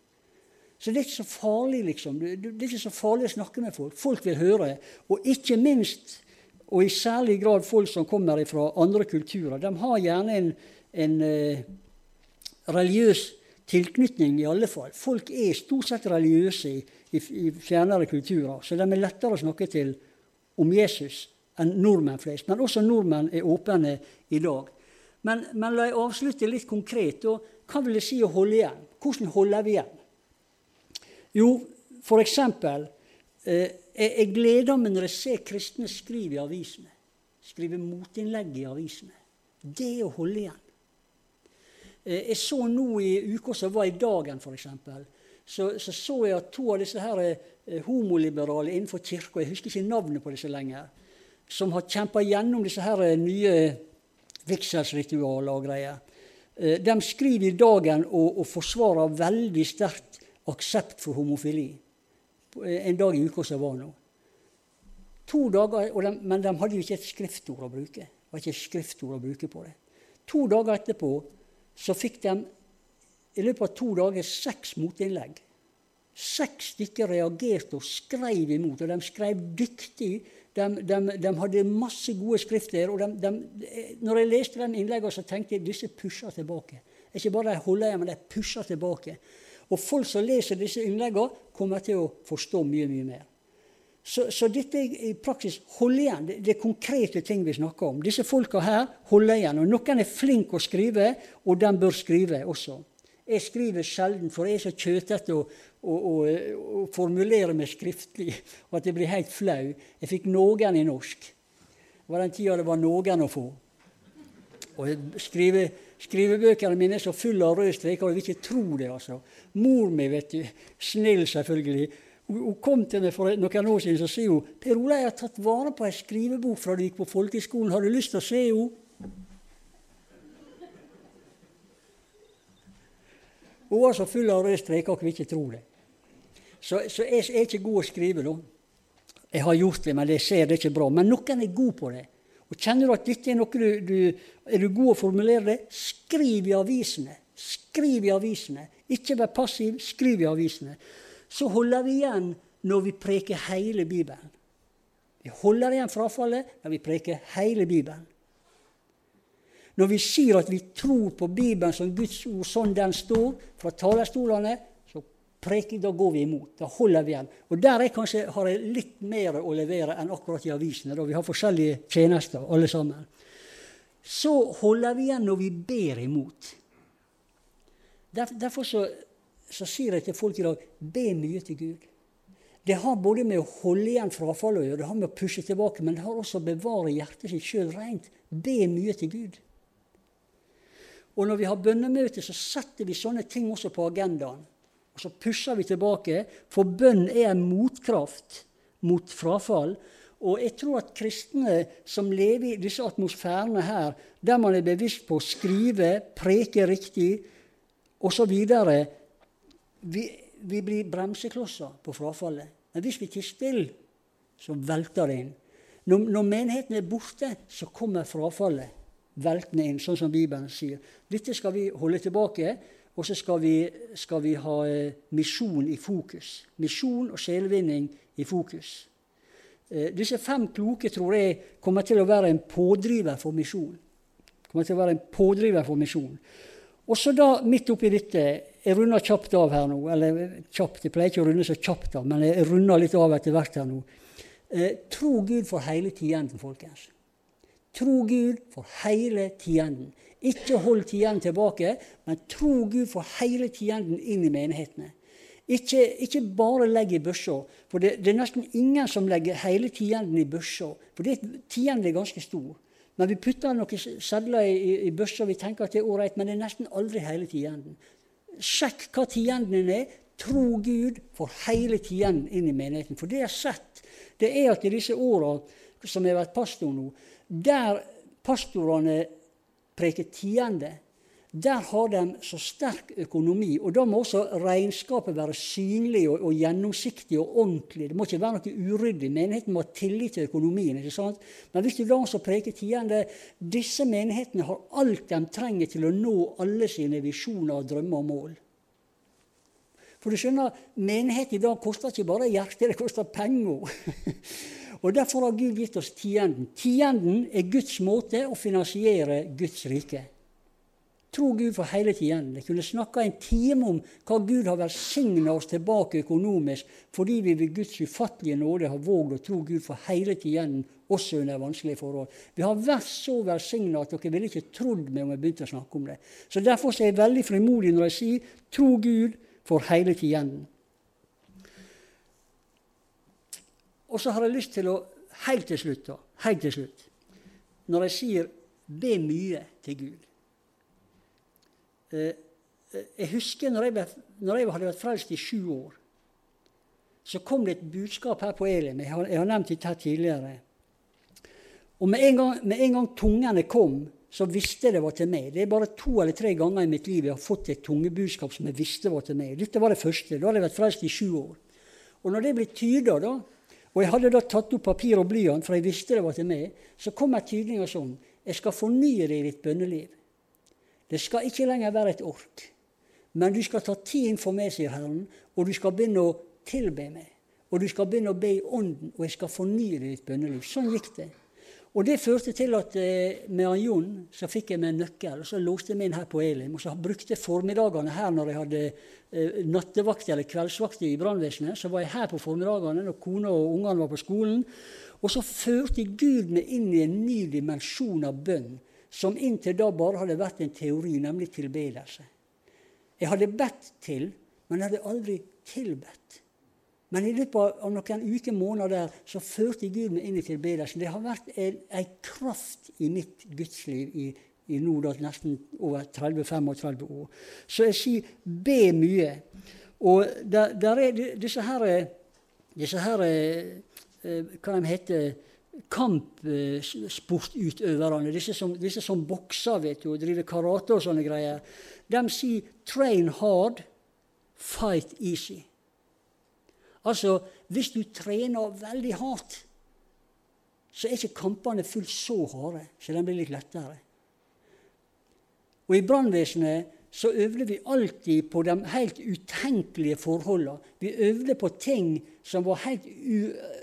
Så det er ikke så farlig, liksom. Det er ikke så farlig å snakke med folk. Folk vil høre. Og ikke minst, og i særlig grad folk som kommer fra andre kulturer, de har gjerne en, en eh, religiøs tilknytning, i alle fall. Folk er stort sett religiøse i, i, i fjernere kulturer, så de er lettere å snakke til om Jesus enn nordmenn flest. Men også nordmenn er åpne i dag. Men, men la jeg avslutte litt konkret. Og hva vil det si å holde igjen? Hvordan holder vi igjen? Jo, f.eks. Eh, jeg gleder meg når jeg ser kristne skrive i avisene. Skrive motinnlegg i avisene. Det er å holde igjen. Eh, jeg så nå i uka som var i Dagen, f.eks., så, så så jeg at to av disse her eh, homoliberale innenfor kirka, jeg husker ikke navnet på disse lenger, som har kjempa gjennom disse her eh, nye vigselsritualer og greier, de skriver i Dagen og, og forsvarer veldig sterkt aksept for homofili en dag i uka som var nå. To dager, de, Men de hadde jo ikke et skriftord å bruke. Det var ikke et skriftord å bruke på det. To dager etterpå så fikk de i løpet av to dager seks motinnlegg. Seks stykker reagerte og skrev imot, og de skrev dyktig. De, de, de hadde masse gode skrifter. og de, Når jeg leste den innleggene, så tenkte jeg disse pusher tilbake. Ikke bare de holder igjen, men de pusher tilbake. Og folk som leser disse innleggene, kommer til å forstå mye, mye mer. Så, så dette er i praksis holde igjen. Det, det, er konkrete ting vi snakker om. Disse folka her holder igjen. Og noen er flinke å skrive, og de bør skrive også. Jeg skriver sjelden, for jeg er så kjøtete å, å, å, å, formulere meg skriftlig og at jeg blir helt flau. Jeg fikk noen i norsk. Det var den tida det var noen å få. Og skrive, Skrivebøkene mine er så fulle av rød streker, og jeg vil ikke tro det. altså. Mor mi, vet du, snill selvfølgelig, hun, kom til meg for noen år siden så sier hun, 'Per Ola, jeg har tatt vare på ei skrivebok fra du gikk på folkehøgskolen. Har du lyst til å se henne?' Hun var så full av røde streker at hun ikke tro det. Så, så jeg, jeg er ikke god å skrive, da. Jeg har gjort det, men jeg ser det ikke bra. Men noen er god på det. Og Kjenner du at dette er noe du, du Er du god å formulere det? Skriv i avisene. Skriv i avisene. Ikke vær passiv, skriv i avisene. Så holder vi igjen når vi preker hele Bibelen. Vi holder igjen frafallet når vi preker hele Bibelen. Når vi sier at vi tror på Bibelen som Guds ord sånn den står fra talerstolene, så preker, da går vi imot. Da holder vi igjen. Og Der er kanskje, har jeg litt mer å levere enn akkurat i avisene. da Vi har forskjellige tjenester, alle sammen. Så holder vi igjen når vi ber imot. Derfor så, så sier jeg til folk i dag be mye til Gud. Det har både med å holde igjen frafallet å gjøre, det har med å pushe tilbake, men det har også å bevare hjertet sitt sjøl rent. Be mye til Gud. Og når vi har bønnemøte, så setter vi sånne ting også på agendaen. Og så pusher vi tilbake, for bønn er en motkraft mot frafall. Og jeg tror at kristne som lever i disse atmosfærene her, der man er bevisst på å skrive, preke riktig osv. Vi, vi blir bremseklosser på frafallet. Men hvis vi tier stille, så velter det inn. Når, når menigheten er borte, så kommer frafallet veltende inn, sånn som Bibelen sier. Dette skal vi holde tilbake, og så skal vi, skal vi ha eh, misjon i fokus. Misjon og sjelvinning i fokus. Eh, disse fem kloke tror jeg kommer til å være en pådriver for misjon. Kommer til å være en pådriver for misjon. Og så da, midt oppi dette Jeg runder kjapt av her nå. Eller kjapt, jeg pleier ikke å runde så kjapt av, men jeg runder litt av etter hvert her nå. Eh, tro Gud for hele tienden, folkens. Tro Gud for hele tienden. Ikke hold tienden tilbake, men tro Gud for hele tienden inn i menighetene. Ikke, ikke bare legg i børsa, for det, det, er nesten ingen som legger hele tienden i børsa. For det, tienden er ganske stor. Men vi putter noen sedler i, i, i børsa, vi tenker at det er ålreit, men det er nesten aldri hele tienden. Sjekk hva tienden er. Tro Gud for hele tienden inn i menigheten. For det jeg har sett, det er at i disse åra som jeg har vært pastor nå, der pastorene preker tiende, der har de så sterk økonomi. Og da må også regnskapet være synlig og, og gjennomsiktig og ordentlig. Det må ikke være noe uryddig. Menigheten må ha tillit til økonomien. ikke sant? Men hvis du da også preker tiende Disse menighetene har alt de trenger til å nå alle sine visjoner, drømmer og mål. For du skjønner, menighet i dag koster ikke bare hjertet, det koster penger. Og Derfor har Gud gitt oss tienden. Tienden er Guds måte å finansiere Guds rike. Tro Gud for hele tienden. Jeg kunne snakka en time om hva Gud har velsigna oss tilbake økonomisk fordi vi ved Guds ufattelige nåde har våget å tro Gud for hele tienden, også under vanskelige forhold. Vi har vært så velsigna at dere ville ikke trodd meg om jeg begynte å snakke om det. Så Derfor er jeg veldig frimodig når jeg sier tro Gud for hele tienden. Og så har jeg lyst til å Helt til slutt, da. Helt til slutt. Når jeg sier 'be mye til Gud' Jeg husker når jeg, ble, når jeg, hadde vært frelst i sju år, så kom det et budskap her på Elim. Jeg har, jeg har nevnt det her tidligere. Og med en, gang, med en gang tungene kom, så visste jeg det var til meg. Det er bare to eller tre ganger i mitt liv jeg har fått et tungebudskap som jeg visste var til meg. Dette var det første. Da hadde jeg vært frelst i sju år. Og når det ble tyda, da, og jeg hadde da tatt opp papir og blyant, for jeg visste det var til meg. Så kom jeg tydninga sånn. jeg skal fornye det i ditt bønneliv. Det skal ikke lenger være et ork, men du skal ta tid for meg, sier Herren, og du skal begynne å tilbe meg. Og du skal begynne å be i Ånden, og jeg skal fornye ditt bønneliv. Sånn gikk det. Og det førte til at eh, med han Jon så fikk jeg meg en nøkkel, og så låste jeg meg inn her på Elim. Og så brukte jeg formiddagene her når jeg hadde eh, nattevakt eller kveldsvakt i brannvesenet. Så var jeg her på formiddagene når kona og ungene var på skolen. Og så førte Gud meg inn i en ny dimensjon av bønn, som inntil da bare hadde vært en teori, nemlig tilbedelse. Jeg hadde bedt til, men jeg hadde aldri tilbedt. Men i løpet av noen uker, måneder der, så førte Gud meg inn i tilbedelsen. Det har vært en kraft i mitt gudsliv i, i nå nesten over 30-35 år. Så jeg sier be mye. Og der, der er disse her, disse her eh, Hva de heter Kampsportutøverne. Disse som, disse som bokser vet du, og driver karate og sånne greier. De sier 'train hard, fight easy'. Altså, hvis du trener veldig hardt, så er ikke kampene fullt så harde, så de blir litt lettere. Og i brannvesenet så øvde vi alltid på de helt utenkelige forholdene. Vi øvde på ting som var helt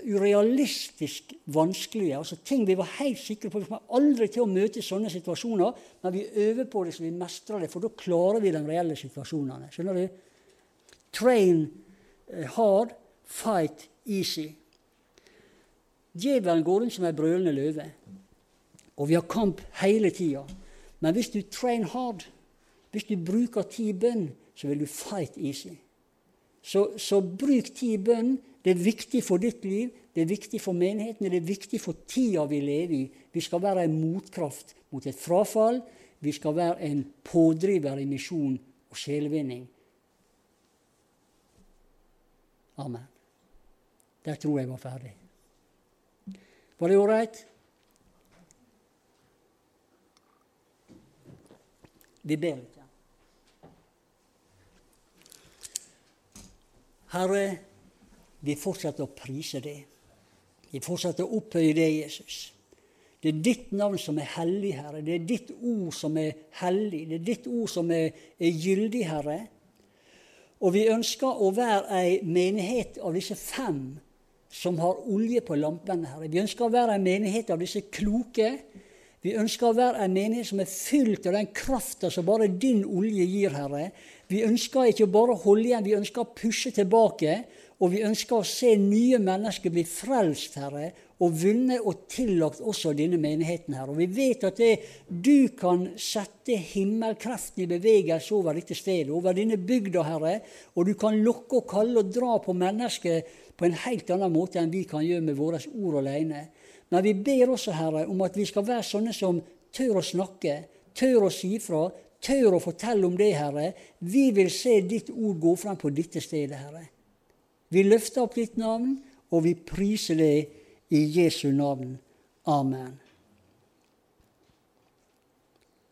urealistisk vanskelige. altså Ting vi var helt sikre på. Vi kommer aldri til å møte sånne situasjoner, men vi øver på det så vi mestrer det, for da klarer vi de reelle situasjonene. Skjønner du? Train hard fight easy. Djevelen går rundt som ei brølende løve, og vi har kamp hele tida. Men hvis du train hard, hvis du bruker tid i bønn, så vil du fight easy. Så, så bruk tid i bønn. Det er viktig for ditt liv, det er viktig for menigheten, det er viktig for tida vi lever i. Vi skal være en motkraft mot et frafall. Vi skal være en pådriver i misjon og sjelevinning. Amen. Der tror jeg var ferdig. Var det ålreit? Vi ber litt. Herre, vi fortsetter å prise deg. Vi fortsetter å opphøye deg, Jesus. Det er ditt navn som er hellig, Herre. Det er ditt ord som er hellig. Det er ditt ord som er, er gyldig, Herre. Og vi ønsker å være ei menighet av disse fem som har olje på lampene. Herre. Vi ønsker å være en menighet av disse kloke. Vi ønsker å være en menighet som er fylt av den krafta som bare din olje gir, Herre. Vi ønsker ikke bare å holde igjen, vi ønsker å pushe tilbake. Og vi ønsker å se nye mennesker bli frelst, Herre, og vunnet og tillagt også denne menigheten. her. Og Vi vet at det, du kan sette himmelkreften i bevegelse over dette stedet, over denne bygda, Herre. Og du kan lokke og kalle og dra på mennesker på en helt annen måte enn vi kan gjøre med våre ord alene. Men vi ber også, Herre, om at vi skal være sånne som tør å snakke, tør å si fra, tør å fortelle om det, Herre. Vi vil se ditt ord gå frem på dette stedet, Herre. Vi løfter opp ditt navn, og vi priser det i Jesu navn. Amen.